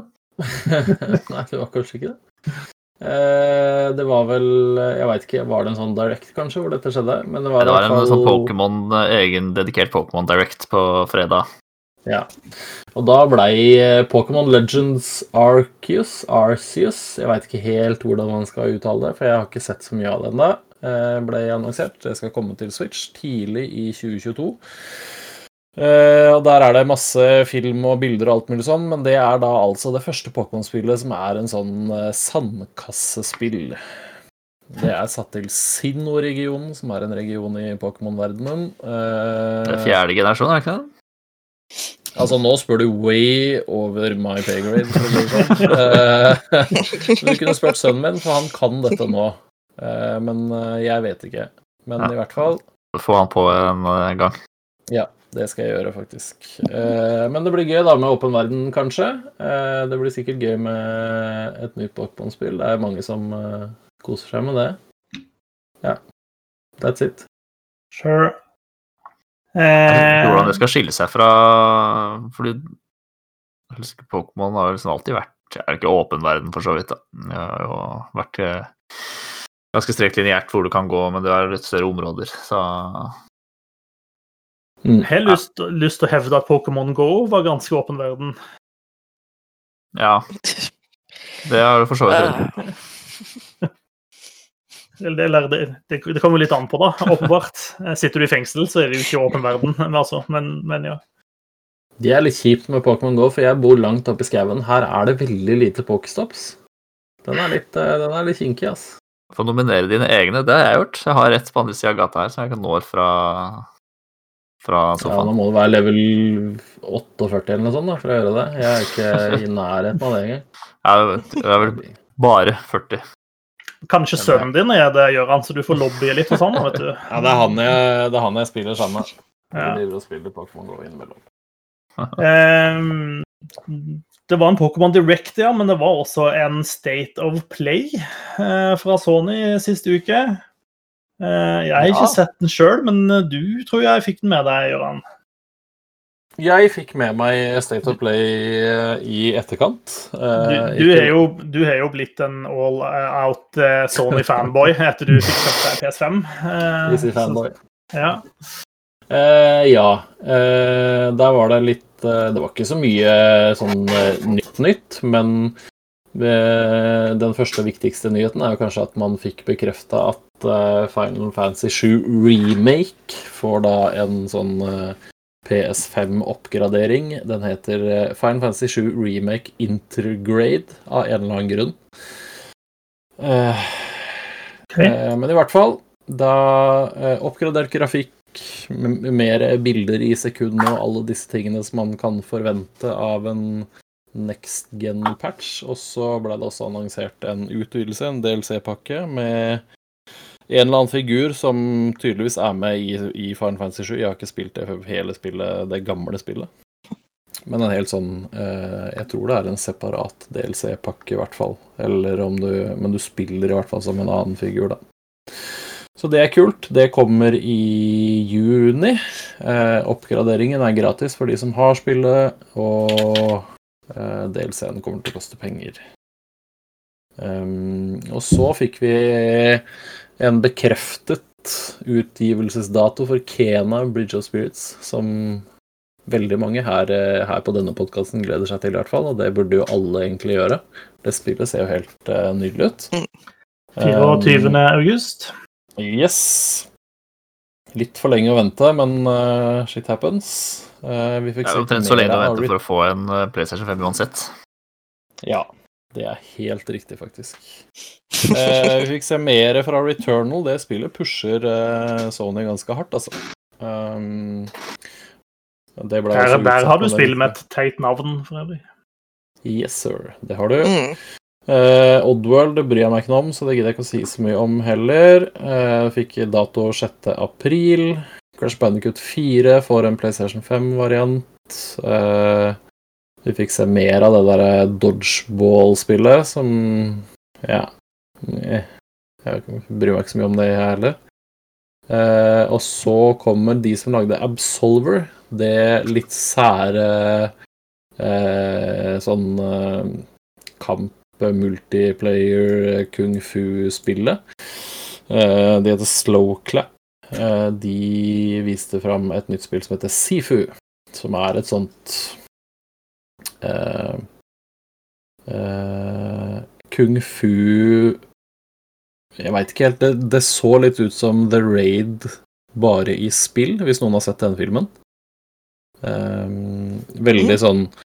Speaker 3: Nei, det var kanskje ikke det. Eh, det var vel Jeg veit ikke, var det en sånn direct, kanskje, hvor dette skjedde? Men det var,
Speaker 2: Det var en
Speaker 3: hvert
Speaker 2: sånn Pokemon, eh, egen dedikert Pokémon Direct på fredag.
Speaker 3: Ja. Og da blei eh, Pokémon Legends Arceus Arceus Jeg veit ikke helt hvordan man skal uttale det, for jeg har ikke sett så mye av det ennå. Blei ble annonsert. Det skal komme til Switch tidlig i 2022. Eh, og Der er det masse film og bilder og alt mulig sånn, men det er da altså det første Pokémon-spillet som er en sånn uh, sandkassespill. Det er satt til Sinnoh-regionen, som er en region i Pokémon-verdenen. Uh,
Speaker 2: Det er fjerde generasjon, er det ikke det?
Speaker 3: Altså, nå spør du way over my pay grade. Si sånn. Du kunne spurt sønnen min, for han kan dette nå. Men jeg vet ikke. Men
Speaker 2: Ja.
Speaker 3: i hvert fall,
Speaker 2: Få han på en gang.
Speaker 3: ja, det skal jeg gjøre, faktisk. Eh, men det blir gøy da med åpen verden, kanskje. Eh, det blir sikkert gøy med et nytt Pokémon-spill. Det er mange som eh, koser seg med det. Ja. That's it.
Speaker 1: Sure. Eh,
Speaker 2: Hvordan det skal skille seg fra Fordi Pokémon har liksom alltid vært det er ikke åpen verden, for så vidt. da. Det har jo vært ganske strekt lineært hvor du kan gå, men det er litt større områder, så
Speaker 3: Mm.
Speaker 1: Jeg har lyst, lyst til å hevde at Pokémon Go var ganske åpen verden.
Speaker 2: ja. Det har du for så vidt rett
Speaker 1: det, det, det kommer litt an på, da, åpenbart. Sitter du i fengsel, så er det jo ikke åpen verden. Men, altså, men, men ja.
Speaker 3: Det er litt kjipt med Pokémon GO, for jeg bor langt oppe i skauen. Her er det veldig lite Pokestops. Den er litt, eh, den er litt kinkig, ass.
Speaker 2: Få nominere dine egne, det har jeg gjort. Jeg har rett på andre sida av gata her, så jeg kan nå fra, fra
Speaker 3: Ja, nå må du være level 48 eller noe sånt da, for å gjøre det. Jeg er ikke i nærheten av det engang.
Speaker 2: Jeg, jeg er vel bare 40.
Speaker 1: Kanskje sønnen din er det, Gøran, så du får lobbye litt og sånn, vet du.
Speaker 3: Ja, det er han jeg, det er han jeg spiller sammen med.
Speaker 1: Ja.
Speaker 3: Vi driver og spiller Pokémon GO innimellom.
Speaker 1: Um, det var en Pokémon Direct, ja, men det var også en State of Play eh, fra Sony siste uke. Eh, jeg har ikke
Speaker 3: Ja.
Speaker 1: sett den sjøl, men du tror jeg fikk den med deg, Gøran.
Speaker 3: Jeg fikk med meg State of Play eh, i etterkant.
Speaker 1: Du,
Speaker 3: Eh,
Speaker 1: du, er jo, du er jo blitt en all out eh, Sony-fanboy etter du fikk kjøpt deg PS5. eh,
Speaker 3: Easy fanboy.
Speaker 1: Ja.
Speaker 3: Uh, ja. Uh, der var det litt uh, Det var ikke så mye sånn eh, nytt nytt, men eh, den første viktigste nyheten er jo kanskje at man fikk bekrefta at eh, Final Fantasy 7 Remake får da en sånn eh, PS5-oppgradering. Den heter eh, Final Fantasy 7 Remake Intergrade av en eller annen grunn.
Speaker 1: Okay.
Speaker 3: Eh, Men i hvert fall, da eh, oppgradert grafikk, mer bilder i sekundene og alle disse tingene som man kan forvente av en next gen-patch. Og så ble det også annonsert en utvidelse, en DLC-pakke, med en eller annen figur som tydeligvis er med i, i Final Fantasy 7. Jeg har ikke spilt det hele spillet, det gamle spillet. Men en helt sånn eh, Jeg tror det er en separat DLC-pakke, i hvert fall. Eller om du Men du spiller i hvert fall som en annen figur, da. Så det er kult. Det kommer i juni. Eh, oppgraderingen er gratis for de som har spillet, og DLC-en kommer til å koste penger. Um, og så fikk vi en bekreftet utgivelsesdato for Kena Bridge of Spirits, som veldig mange her, eh, her på denne podkasten gleder seg til, i hvert fall. Og det burde jo alle egentlig gjøre. Det spillet ser jo helt uh, nydelig ut.
Speaker 4: Mm.
Speaker 1: 24. august.
Speaker 3: Yes. Litt for lenge å vente, men uh, shit happens. Uh, vi
Speaker 2: Det
Speaker 3: fikk
Speaker 2: er
Speaker 3: se
Speaker 2: omtrent så lenge å vente for å få en eh, PlayStation 5 uansett.
Speaker 3: Ja, det er helt riktig, faktisk. Uh, vi fikk se mer fra Returnal. Det spillet pusher Sony ganske hardt, altså. Um, det ble
Speaker 1: Der, der har du
Speaker 3: spillet
Speaker 1: med et teit navn, for øvrig.
Speaker 3: Yes, sir. Det har du.
Speaker 4: Mm.
Speaker 3: Eh, Oddworld bryr jeg meg ikke noe om, så det gidder jeg ikke å si så mye om heller. Eh, fikk dato 6. april. Crash Bandicut 4 får en PlayStation 5-variant. Eh, vi fikk se mer av det der dodgeball-spillet som Ja. Jeg bryr meg ikke så mye om det, jeg heller. Og så kommer de som lagde Absolver. Det litt sære sånn eh, multiplayer kung fu-spillet. Uh, De heter Slowclap. Uh, De viste fram et nytt spill som heter Sifu, som er et sånt uh, eh, Kung fu Jeg veit ikke helt. Det, det så litt ut som The Raid bare i spill, hvis noen har sett denne filmen. Eh, veldig sånn eh,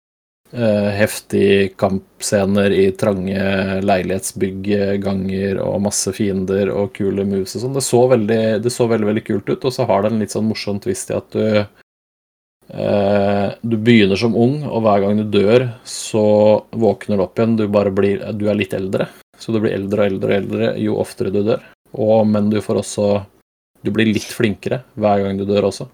Speaker 3: heftig kampscener i trange leilighetsbygg, ganger og masse fiender og kule moves og sånn. Det, så veldig- det så veldig, veldig kult ut, og så har det en litt sånn morsom twist i at du eh, Du begynner som ung, og hver gang du dør, så våkner du opp igjen. Du bare blir Du er litt eldre, så du blir eldre og eldre og eldre jo oftere du dør. Og, men du får også Du blir litt flinkere hver gang du dør også.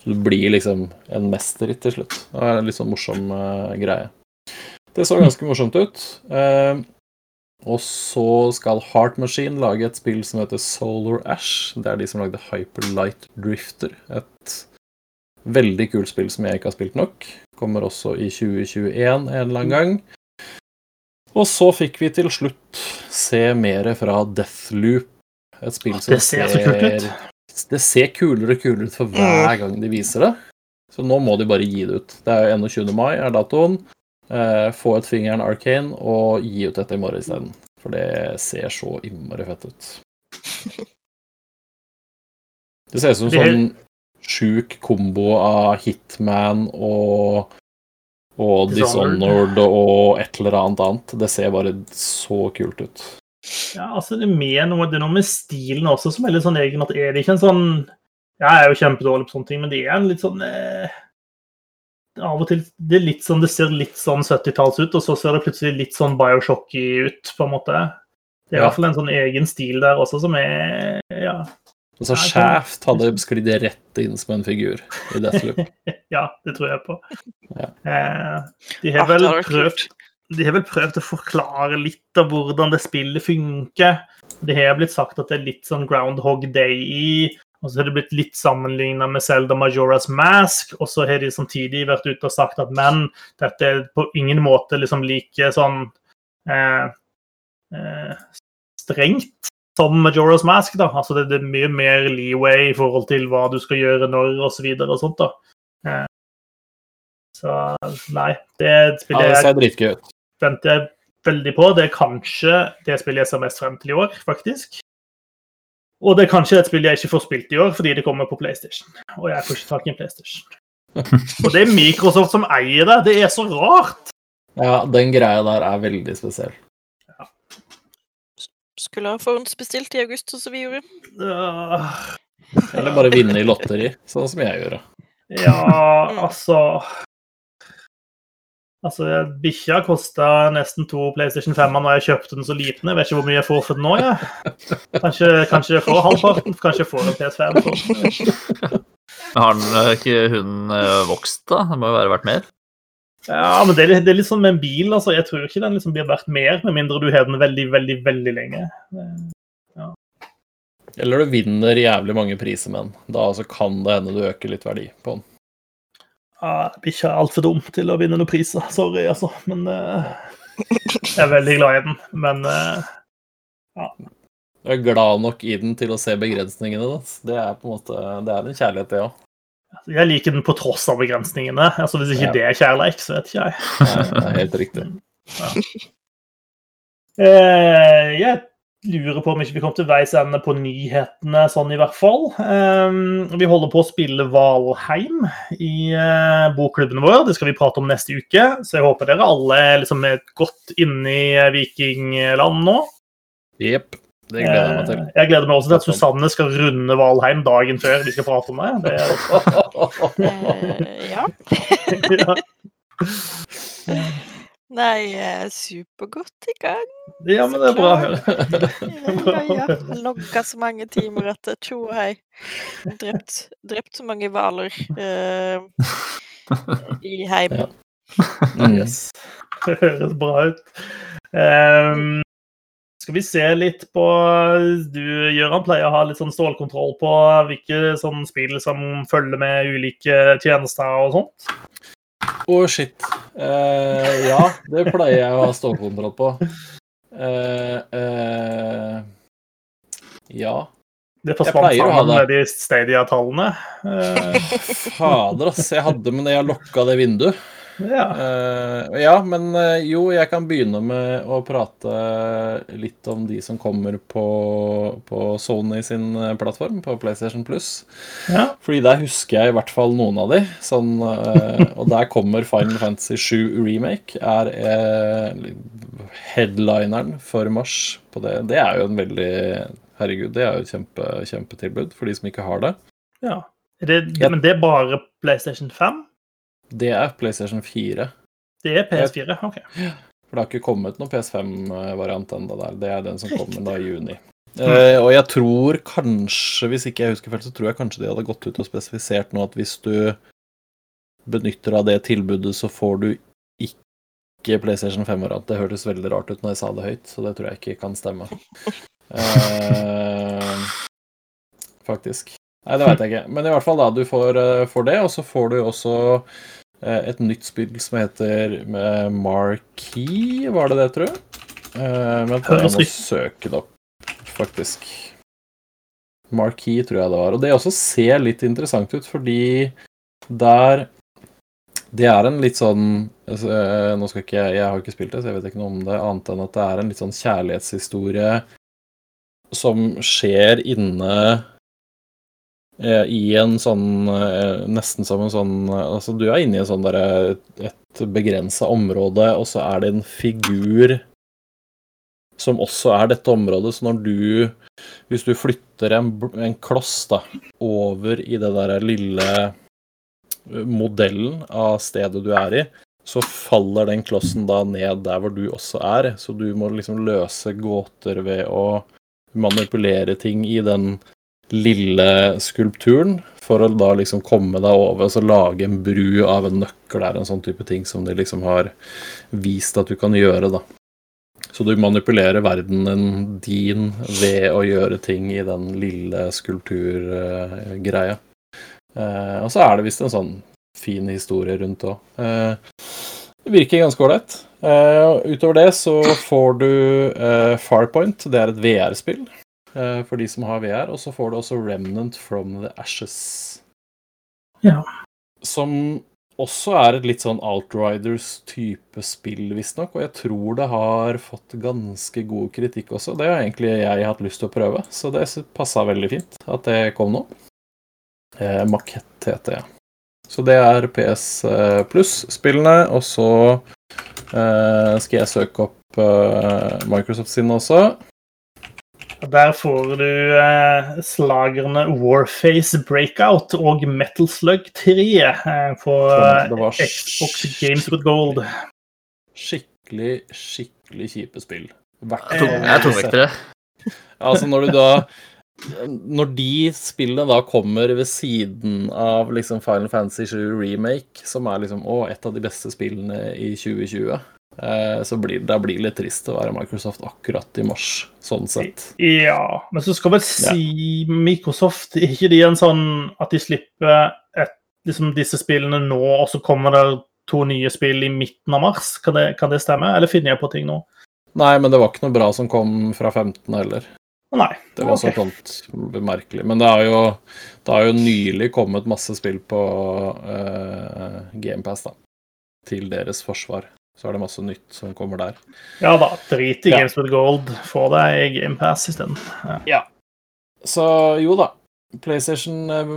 Speaker 3: Så du blir liksom en mester til slutt. Det er en litt sånn morsom uh, greie. Det så ganske morsomt ut. Uh, og så skal Heart Machine lage et spill som heter Solar Ash. Det er de som lagde Hyperlight Drifter. Et veldig kult spill som jeg ikke har spilt nok. Kommer også i 2021 en eller annen gang. Og så fikk vi til slutt se mer fra Deathloop. Et spill som
Speaker 1: ser, ser.
Speaker 3: Det ser kulere og kulere ut for hver gang de viser det. Så nå må de bare gi det ut. Det er jo 21. mai er datoen. Eh, få ut fingeren Arcane og gi ut dette i morgen isteden. For det ser så innmari fett ut. Det ser ut som sånn sjuk kombo av Hitman og og.
Speaker 1: Dishonored
Speaker 3: og et eller annet annet. Det ser bare så kult ut.
Speaker 1: Ja, altså det er, med noe, det er noe med stilen også som er litt sånn egen. at Er det ikke en sånn Jeg er jo kjempedårlig på sånne ting, men det er en litt sånn eh, Av og til det er litt sånn, det ser litt sånn 70-talls ut, og så ser det plutselig litt sånn Bioshocky ut, på en måte. Det er i
Speaker 3: Ja.
Speaker 1: hvert fall en sånn egen stil der også, som er Ja,
Speaker 3: Altså,
Speaker 1: Nei,
Speaker 3: hadde sklidd rett inn som en figur i Deathloop.
Speaker 1: ja det tror jeg på.
Speaker 3: Ja.
Speaker 1: Eh, de
Speaker 4: Ah,
Speaker 1: har vel
Speaker 4: det
Speaker 1: prøvd
Speaker 4: kult.
Speaker 1: De har vel prøvd å forklare litt av hvordan det spillet funker. Det har blitt sagt at det er litt sånn Groundhog Day i, og så har det blitt litt sammenligna med Zelda Majoras Mask, og så har de samtidig vært ute og sagt at men, dette er på ingen måte liksom like sånn eh, eh, strengt som Majoras Mask, da. Altså det, det er mye mer leeway i forhold til hva du skal gjøre når, og så videre og sånt, da. Eh, så nei, det
Speaker 3: Ja, det
Speaker 1: jeg
Speaker 3: ser dritgøy ut.
Speaker 1: Venter jeg veldig på. Det er kanskje det spillet jeg ser mest frem til i år, faktisk. Og det er kanskje et spill jeg ikke får spilt i år, fordi det kommer på PlayStation. Og jeg får ikke tak i en PlayStation. Og det er Microsoft som eier det. Det er så rart!
Speaker 3: Ja, den greia der er veldig spesiell.
Speaker 4: Skulle ha forhåndsbestilt i august, sånn som vi gjorde.
Speaker 1: Øh,
Speaker 3: Eller bare vinne i lotteri, sånn som jeg gjorde.
Speaker 1: Ja, altså Altså, Bikkja kosta nesten to PlayStation 5-er når jeg kjøpte den så liten. Jeg vet ikke hvor mye jeg får for den nå. jeg. Kanskje, kanskje jeg får halvparten. Kanskje jeg får en PS5. for.
Speaker 2: Har den eh, ikke hun eh, vokst, da? Det må jo være verdt mer?
Speaker 1: Ja, men det er, det er litt sånn med en bil. altså. Jeg tror ikke den liksom blir verdt mer, med mindre du har den veldig, veldig, veldig lenge.
Speaker 3: Eller du vinner jævlig mange priser med den. Da altså kan det hende du øker litt verdi på den.
Speaker 1: Ja, Bikkja er altfor dum til å vinne noen priser. Sorry, altså. Men uh, jeg er veldig glad i den. Men ja.
Speaker 3: Du er glad nok i den til å se begrensningene. Da. Det er på en måte, det er en kjærlighet, det òg.
Speaker 1: jeg liker den på tross av begrensningene. Altså, Hvis ikke
Speaker 3: Ja.
Speaker 1: det er kjærleik, så vet ikke jeg.
Speaker 3: Det er helt riktig.
Speaker 1: Eh, jeg lurer på om ikke vi kom til veis ende på nyhetene, sånn i hvert fall. Eh, vi holder på å spille Valheim i eh, bokklubben vår. Det skal vi prate om neste uke. Så jeg håper dere alle liksom er godt inne i eh, vikingland nå.
Speaker 3: Jepp. Det gleder jeg meg til.
Speaker 1: Eh, Jeg gleder meg også til at Susanne skal runde Valheim dagen før vi skal prate om det. det
Speaker 4: ja.
Speaker 1: ja.
Speaker 4: Nei, jeg er supergodt i gang.
Speaker 1: ja, men det er bra å høre.
Speaker 4: Ja. Logga så mange timer at tjo og hei. Drept, drept så mange hvaler uh, i heimen.
Speaker 3: Mm.
Speaker 1: Yes. Det høres bra ut. Um, skal vi se litt på Du, Gøran, pleier å ha litt sånn stålkontroll på hvilke sånn spill som følger med ulike tjenester og sånt.
Speaker 3: Å, shit. Uh, ja, det pleier jeg å ha stålkontroll på. Uh, uh, ja.
Speaker 1: Det forsvant sammen
Speaker 3: det.
Speaker 1: med de Stadia-tallene.
Speaker 3: Fader, ass. Jeg hadde, men jeg lokka det vinduet.
Speaker 1: Ja.
Speaker 3: Uh, ja, men eh, jo, jeg kan begynne med å prate litt om de som kommer på, på Sony sin eh, plattform, på PlayStation Plus.
Speaker 1: ja.
Speaker 3: Fordi der husker jeg i hvert fall noen av de. Sånn, uh, og der kommer Final Fantasy 7 Remake. Er uh, headlineren for mars på det. Det er jo en veldig Herregud, det er jo et kjempe, kjempetilbud for de som ikke har det.
Speaker 1: ja. Det. Men det er bare PlayStation 5?
Speaker 3: Det er PlayStation 4.
Speaker 1: Det er PS4? OK.
Speaker 3: For det har ikke kommet noen PS5-variant ennå der. Det er den som kommer da i juni. Eh, og jeg tror kanskje, hvis ikke jeg husker feil, så tror jeg kanskje de hadde gått ut og spesifisert nå at hvis du benytter av det tilbudet, så får du ikke PlayStation 5-variant. Det hørtes veldig rart ut når jeg sa det høyt, så det tror jeg ikke kan stemme. Eh, faktisk. Nei, det veit jeg ikke. Men i hvert fall, da. Du får, eh, får det, og så får du også et nytt spill som heter eh, Marquee, var det det, tror jeg? Men jeg må søke det opp, faktisk. Marquee, tror jeg det var. Og det også ser litt interessant ut, fordi der Det er en litt sånn altså, eh, Nå skal ikke jeg Jeg har ikke spilt det, så jeg vet ikke noe om det, annet enn at det er en litt sånn kjærlighetshistorie som skjer inne eh, i en sånn eh, Nesten som en sånn Altså, du er inne i en sånn derre Et begrensa område, og så er det en figur som også er dette området, så når du Hvis du flytter en, en kloss da over i det derre lille eh, modellen av stedet du er i, så faller den klossen da ned der hvor du også er. Så du må liksom løse gåter ved å manipulere ting i den lille skulpturen for å da liksom komme deg over og så lage en bru av en nøkkel er en sånn type ting som de liksom har vist at du kan gjøre, da. Så du manipulerer verdenen din ved å gjøre ting i den lille skulpturgreia. Eh, og så er det visst en sånn fin historie rundt òg. Eh, det virker ganske ålreit. Eh, utover det så får du eh, Farpoint. Det er et VR-spill for de som har VR. Og så får du også Remnant from the Ashes.
Speaker 1: Ja.
Speaker 3: Som også er et litt sånn Outriders-type spill, visstnok. Og jeg tror det har fått ganske god kritikk også. Det har egentlig jeg hatt lyst til å prøve, så det passa veldig fint at det kom nå. Eh, Makett heter det. Så det er PS eh, Pluss-spillene, og så eh, skal jeg søke opp eh, Microsoft sine også.
Speaker 1: Der får du eh, slagerne Warface Breakout og Metal Slug 3 eh, på eh, Xbox Games with Gold.
Speaker 3: Skikkelig, skikkelig kjipe spill. Hvert
Speaker 2: Jeg er to- jeg er tungvektere.
Speaker 3: Altså, når du da Når de spillene da kommer ved siden av liksom Final Fantasy 7 Remake, som er liksom å, et av de beste spillene i 2020, eh, så blir da blir det litt trist å være Microsoft akkurat i mars, sånn sett.
Speaker 1: Ja, men så skal vel si Microsoft Er ikke de en sånn at de slipper et, liksom disse spillene nå, og så kommer det to nye spill i midten av mars? Kan det, kan det stemme, eller finner jeg på ting nå?
Speaker 3: Nei, men det var ikke noe bra som kom fra 15 heller.
Speaker 1: Nei.
Speaker 3: Det var
Speaker 1: okay.
Speaker 3: sånt bemerkelig. Men det har jo, det jo nylig kommet masse spill på uh, GamePass, da. Til deres forsvar. Så er det masse nytt som kommer der.
Speaker 1: Ja da, drit i
Speaker 3: Ja.
Speaker 1: Games with Gold. Få deg i GamePass isteden. Ja.
Speaker 3: Så jo da. PlayStation eh,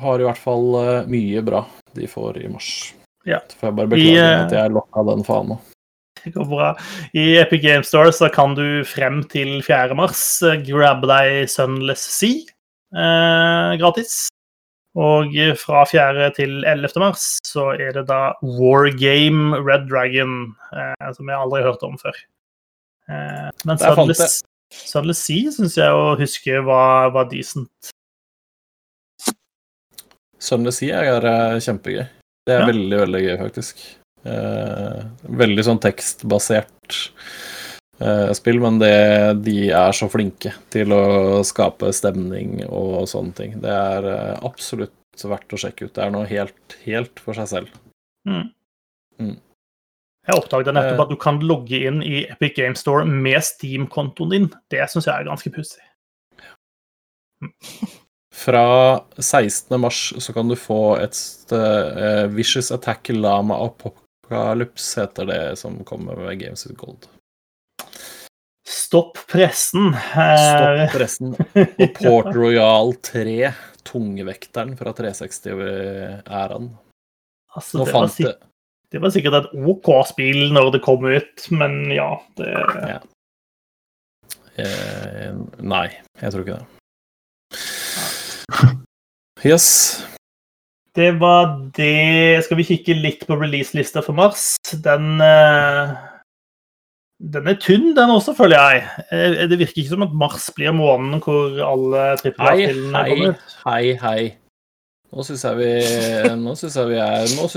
Speaker 3: har i hvert fall eh, mye bra de får i mars.
Speaker 1: Ja.
Speaker 3: Så får jeg bare beklage at jeg lokka den fana.
Speaker 1: Det går bra. I Epic Game Store så kan du frem til 4. mars eh, grabbe deg Sunless Sea eh, gratis. Og fra 4. til 11. mars så er det da Wargame Red Dragon, eh, som jeg aldri har hørt om før. Eh, men Sunless Sea syns jeg å huske var, var decent.
Speaker 3: Sunless Sea er kjempegøy. Det er
Speaker 1: Ja.
Speaker 3: veldig, veldig gøy, faktisk. Eh, veldig sånn tekstbasert spill, men det, de er så flinke til å skape stemning og sånne ting. Det er eh, absolutt verdt å sjekke ut. Det er noe helt, helt for seg selv.
Speaker 1: Mm.
Speaker 3: Mm.
Speaker 1: Jeg oppdaget nettopp
Speaker 3: Eh.
Speaker 1: at du kan logge inn i Epic Game Store med Steam-kontoen din. Det syns jeg er ganske pussig.
Speaker 3: Fra 16. mars så kan du få et uh, Vicious Attack Lama Apocalypse, heter det som kommer med Games with Gold.
Speaker 1: Stopp pressen. Eh,
Speaker 3: Stopp pressen. Og Port Royal 3, tungevekteren fra 360-æraen.
Speaker 1: altså, det, var
Speaker 3: fant det
Speaker 1: var sikkert et OK spill når det kom ut, men ja det,
Speaker 3: eh, Nei, jeg tror ikke det. Yes.
Speaker 1: det var det Skal vi kikke litt på release-lista for mars? Den eh, Den er tynn, den også, føler jeg. Eh, Det virker ikke som at mars blir måneden hvor alle trippel
Speaker 3: Hei,
Speaker 1: A-spillene
Speaker 3: hei,
Speaker 1: kommer ut.
Speaker 3: hei, hei. Nå syns jeg jeg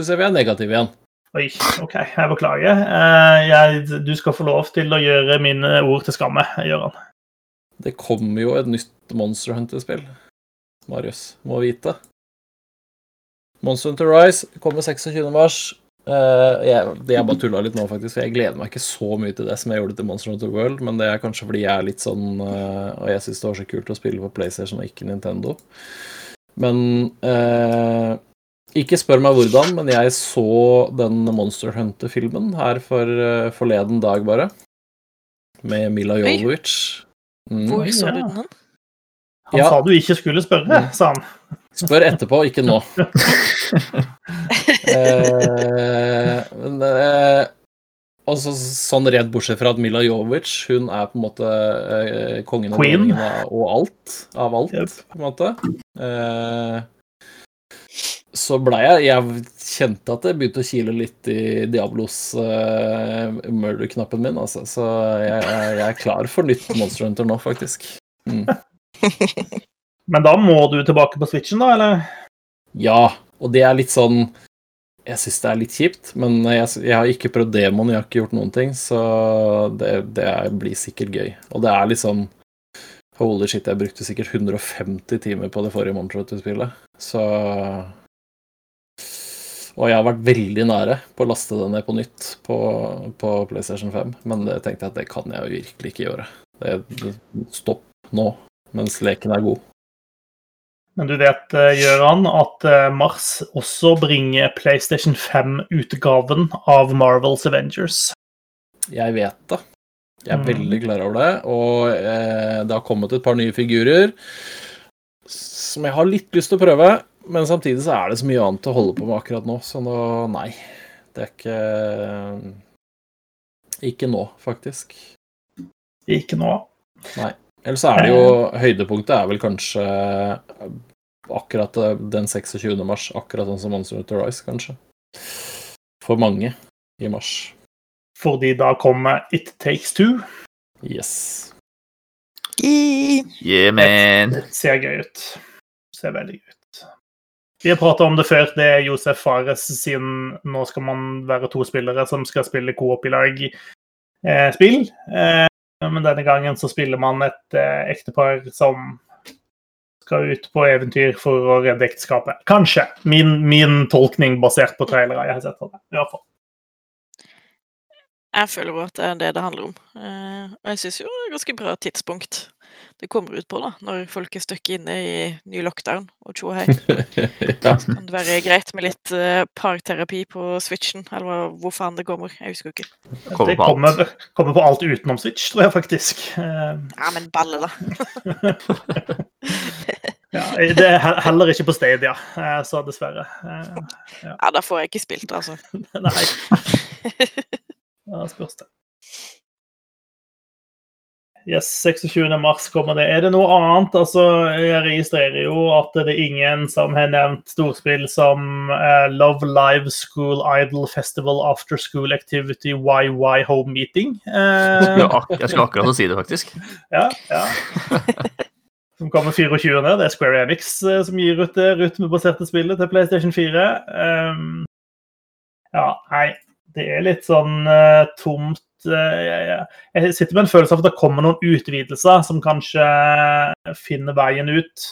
Speaker 3: jeg vi er negative igjen.
Speaker 1: Oi, OK, jeg beklager. Eh, Jeg, du skal få lov til å gjøre mine ord til skamme, Gøran.
Speaker 3: Det kommer jo et nytt Monster Hunter-spill. Marius må vite. Monster Hunter Rise kommer 26. Eh, jeg, det jeg bare tulla litt nå, faktisk. Jeg gleder meg ikke så mye til det som jeg gjorde til Monster Hunter World, men det er kanskje fordi jeg er litt sånn eh, Og jeg syns det var så kult å spille på PlayStation og ikke Nintendo. Men eh, Ikke spør meg hvordan, men jeg så den Monster Hunter-filmen her for eh, forleden dag, bare. Med Mila
Speaker 4: Oi.
Speaker 3: Jovovich. Mm.
Speaker 4: Hvor så du den?
Speaker 1: Han
Speaker 3: Ja.
Speaker 1: sa du ikke skulle spørre, sa han.
Speaker 3: Spør etterpå, ikke nå. eh, men, eh, også sånn redd bortsett fra at Mila Jovic hun er på en måte eh, kongen
Speaker 1: Queen.
Speaker 3: av- og alt. Av alt,
Speaker 1: Yep.
Speaker 3: på en måte. Eh, så blei jeg Jeg kjente at det begynte å kile litt i Diablos eh, murder-knappen min, altså. Så jeg, jeg er klar for nytt Monster Hunter nå, faktisk. Mm.
Speaker 1: Men da må du tilbake på switchen, da, eller?
Speaker 3: Ja, og det er litt sånn Jeg syns det er litt kjipt, men jeg, jeg har ikke prøvd demoen, jeg har ikke gjort noen ting, så det, det blir sikkert gøy. Og det er litt sånn Holy shit, jeg brukte sikkert 150 timer på det forrige Monster Hunter-spillet, så Og jeg har vært veldig nære på å laste det ned på nytt på, på PlayStation 5, men det tenkte jeg at det kan jeg virkelig ikke gjøre. Det, det, stopp nå, mens leken er god.
Speaker 1: Men du vet, Gjøran, Gøran, at eh, Mars også bringer PlayStation 5-utgaven av Marvels Avengers.
Speaker 3: Jeg vet det. Jeg er
Speaker 1: Mm.
Speaker 3: veldig klar over det. Og eh, det har kommet et par nye figurer som jeg har litt lyst til å prøve. Men samtidig så er det så mye annet å holde på med akkurat nå, så nå nei. Det er ikke Ikke nå, faktisk.
Speaker 1: Ikke nå.
Speaker 3: Eller så er det jo Høydepunktet er vel kanskje akkurat eh, den 26. mars. Akkurat sånn som Monster Hunter Rise, kanskje. For mange i mars.
Speaker 1: Fordi da kommer It Takes Two.
Speaker 3: Yes.
Speaker 2: Yeah, man.
Speaker 1: Det Ser gøy ut. Det Ser veldig gøy ut. Vi har prata om det før. Det er Josef Fares sin 'Nå skal man være to spillere som skal spille coop i lag'-spill. Eh, men denne gangen så spiller man et eh, ektepar som skal ut på eventyr for å redde ekteskapet. Kanskje. Min, min tolkning basert på trailere jeg har sett på det. I hvert fall.
Speaker 4: Jeg føler jo at det er det det handler om. Eh, og jeg syns jo det er ganske bra tidspunkt det kommer ut på, da, når folk er stuck inne i ny lockdown og tjo hei.
Speaker 3: ja.
Speaker 4: Kan det være greit med litt uh, parterapi på switchen, eller hvor faen det kommer? Jeg husker ikke.
Speaker 2: Kommer
Speaker 1: det
Speaker 2: på alt.
Speaker 1: kommer, kommer på alt utenom Switch, tror jeg faktisk. Uh...
Speaker 4: Ja, men balle, da.
Speaker 1: ja, det er heller ikke på Stadia, eh, så dessverre. Eh,
Speaker 4: Ja, da får jeg ikke spilt altså.
Speaker 1: Nei. Da spørs det. Yes, 26. mars kommer det. Er det noe annet? Altså, jeg registrerer jo at det er ingen som har nevnt storspill som eh, Love Live School Idol Festival After School Activity YY Home Meeting. Eh,
Speaker 2: Ja, jeg skulle akkurat si det, faktisk.
Speaker 1: ja, ja. Som kommer 24. Det er Square Enix eh, som gir ut det rytmebaserte spillet til PlayStation 4. Um, ja, nei, det er litt sånn uh, tomt uh, jeg, sitter med en følelse av at det kommer noen utvidelser som kanskje finner veien ut.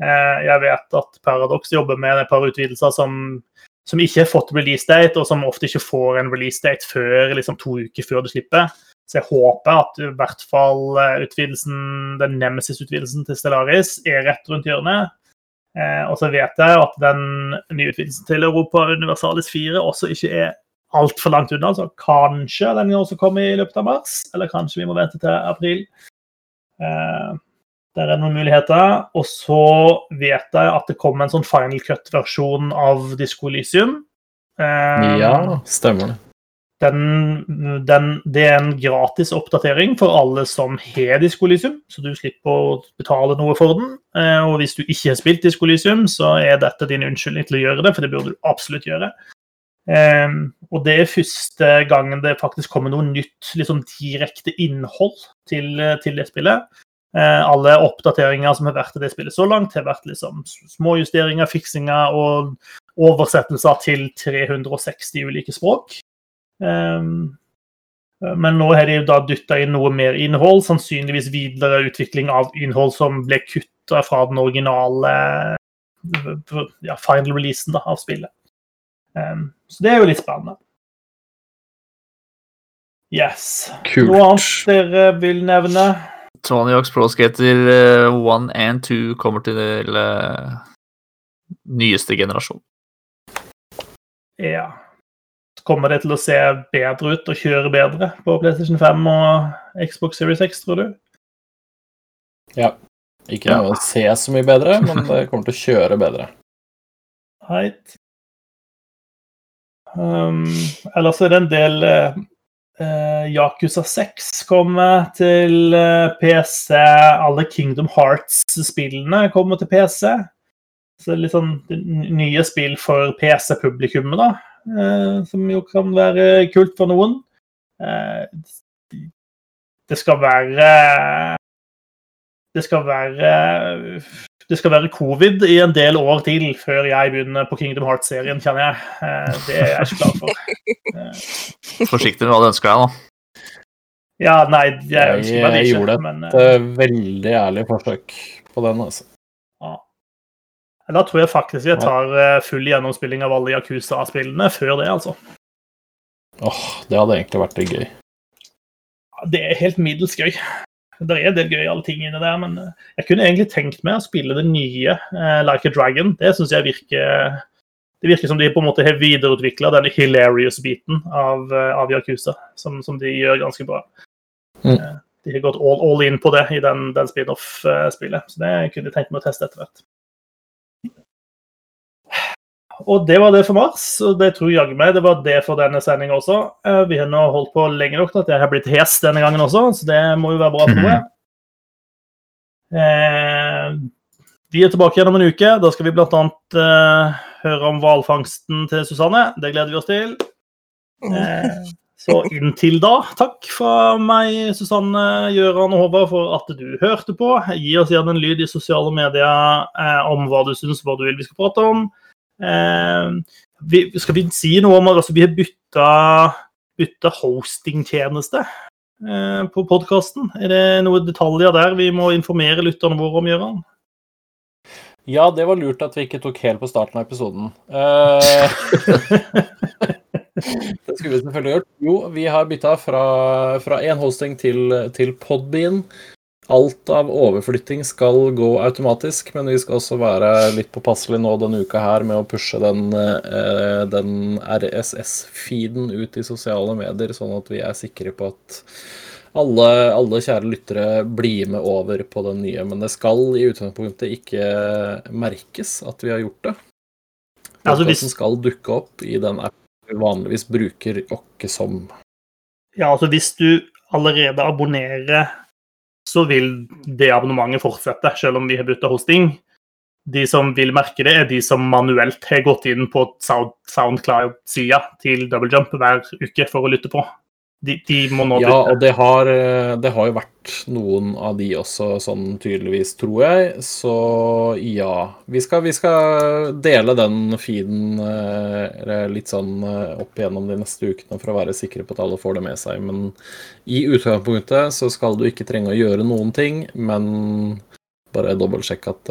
Speaker 1: Uh, jeg vet at Paradox jobber med et par utvidelser som, som ikke har fått release date, og som ofte ikke får en release date før liksom, to uker før du slipper. Så jeg håper at i hvert fall utvidelsen, den Nemesis-utvidelsen til Stellaris er rett rundt hjørnet. Eh, og så vet jeg at den nye utvidelsen til Europa Universalis 4 også ikke er altfor langt unna. Så kanskje den også kommer i løpet av mars, eller kanskje vi må vente til april. Eh, der er noen muligheter. Og så vet jeg at det kommer en sånn final cut-versjon av Disco Elysium. Eh,
Speaker 3: ja, stemmer det.
Speaker 1: den, den, det er en gratis oppdatering for alle som har Diskolysium, så du slipper å betale noe for den. Eh, Og hvis du ikke har spilt Diskolysium, så er dette din unnskyldning til å gjøre det, for det burde du absolutt gjøre. Eh, Og det er første gangen det faktisk kommer noe nytt, sånn direkte innhold til, til det spillet. Eh, Alle oppdateringer som har vært i det spillet så langt, har vært liksom små justeringer, fiksinger og oversettelser til 360 ulike språk. Um, men nå har de da dytta inn noe mer innhold, sannsynligvis videre utvikling av innhold som ble kutta fra den originale ja, final releasen da, av spillet. Um, så det er jo litt spennende. Yes.
Speaker 3: Kult.
Speaker 1: Noe annet dere vil nevne?
Speaker 2: Tony Hawks Pro Skater 1 and 2 kommer til uh, nyeste generasjon.
Speaker 1: Ja. Kommer det til å se bedre ut og kjøre bedre på PlayStation 5 og Xbox Series X, tror du?
Speaker 3: Ja. Ikke ja. å se så mye bedre, men det kommer til å kjøre bedre.
Speaker 1: Heit. Um, ellers er det en del uh, Yakuza 6 kommer til uh, PC. Alle Kingdom Hearts-spillene kommer til PC. Så det er litt sånn nye spill for PC-publikummet, da. Uh, som jo kan være kult for noen. det skal være det skal være det skal være covid i en del år til før jeg begynner på Kingdom Hearts-serien, kjenner jeg. Eh, det er jeg ikke klar for. Eh,
Speaker 2: Forsiktig med hva du ønsker deg, da.
Speaker 1: Ja, nei, jeg ønsker meg det ikke.
Speaker 3: Jeg gjorde et
Speaker 1: men,
Speaker 3: uh, veldig ærlig forsøk på den, altså.
Speaker 1: Ja. Da tror jeg faktisk jeg tar full gjennomspilling av alle Yakuza-spillene før det, altså.
Speaker 3: Åh, oh, det hadde egentlig vært litt gøy.
Speaker 1: Det er helt middels gøy. Det er en del gøyale ting inni der, men eh, jeg kunne egentlig tenkt meg å spille det nye uh, Like a Dragon. Det syns jeg virker Det virker som de på en måte har videreutvikla denne hilarious-biten av, uh, av Yakuza, som, som, de gjør ganske bra. Mm. Uh, de har gått all, all, in på det i den, den spin-off-spillet, så det kunne jeg tenkt meg å teste etter hvert. Og det var det for mars, og det tror jaggu meg det var det for denne sendinga også. Eh, vi har nå holdt på lenge nok til at jeg har blitt hes denne gangen også, så det må jo være bra for noe. Eh, vi er tilbake igjen om en uke. Da skal vi bl.a. Eh, høre om hvalfangsten til Susanne. Det gleder vi oss til. Eh, så inntil da, takk fra meg, Susanne, Gjøran og Håvard, for at du hørte på. Gi oss gjerne en lyd i sosiale medier eh, om hva du syns, hva du vil vi skal prate om. Eh, vi, skal vi si noe om at altså, vi har bytta, bytta hostingtjeneste eh, på podkasten? Er det noen detaljer der vi må informere lytterne våre om, Gøran?
Speaker 3: Ja, det var lurt at vi ikke tok helt på starten av episoden. Uh, det skulle vi selvfølgelig gjort. Jo, vi har bytta fra én hosting til, til Podbean. Alt av overflytting skal gå automatisk, men vi skal også være litt påpasselige nå denne uka her med å pushe den, eh, den RSS-feeden ut i sosiale medier, sånn at vi er sikre på at alle, alle, kjære lyttere blir med over på den nye. Men det skal i utgangspunktet ikke merkes at vi har gjort det. Altså, hvis... skal dukke opp i den appen vi vanligvis bruker åkke som.
Speaker 1: Ja, altså hvis du allerede abonnerer så vil det abonnementet fortsette, selv om vi har bytta hosting. De som vil merke det, er de som manuelt har gått inn på SoundCloud-sida til Double Jump hver uke for å lytte på. De, de må nå.
Speaker 3: Ja, og det har, eh, det har, jo vært noen av de også, sånn tydeligvis, tror jeg. Så ja. Vi skal, vi skal dele den feeden eh, litt sånn eh, opp igjennom de neste ukene for å være sikre på at alle får det med seg. Men i utgangspunktet så skal du ikke trenge å gjøre noen ting, men bare dobbeltsjekk at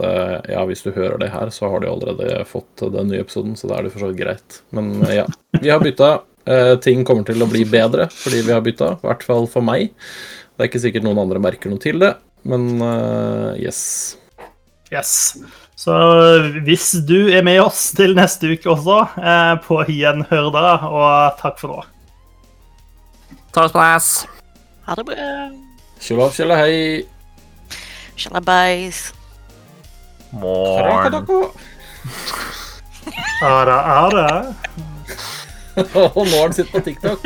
Speaker 3: ja, hvis du hører det her, så har du allerede fått den nye episoden, så da er det for så vidt greit. Men ja, vi har bytta. Uh, ting kommer til å bli bedre fordi vi har bytta, i hvert fall for meg. Det er ikke sikkert noen andre merker noe til det, men uh, yes.
Speaker 1: Yes. Så hvis du er med oss til neste uke også, uh, på gjenhør da, og takk for nå.
Speaker 2: Ta oss på ass.
Speaker 4: Ha det bra.
Speaker 3: Kjøla, kjøla, hei.
Speaker 4: Tjalabais.
Speaker 2: Morn.
Speaker 1: Ara, ara.
Speaker 3: Og nå har han sittet på TikTok.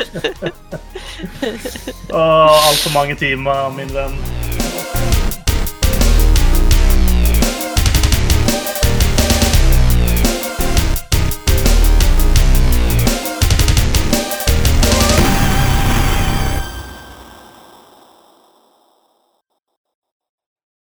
Speaker 1: Altfor mange timer, min venn.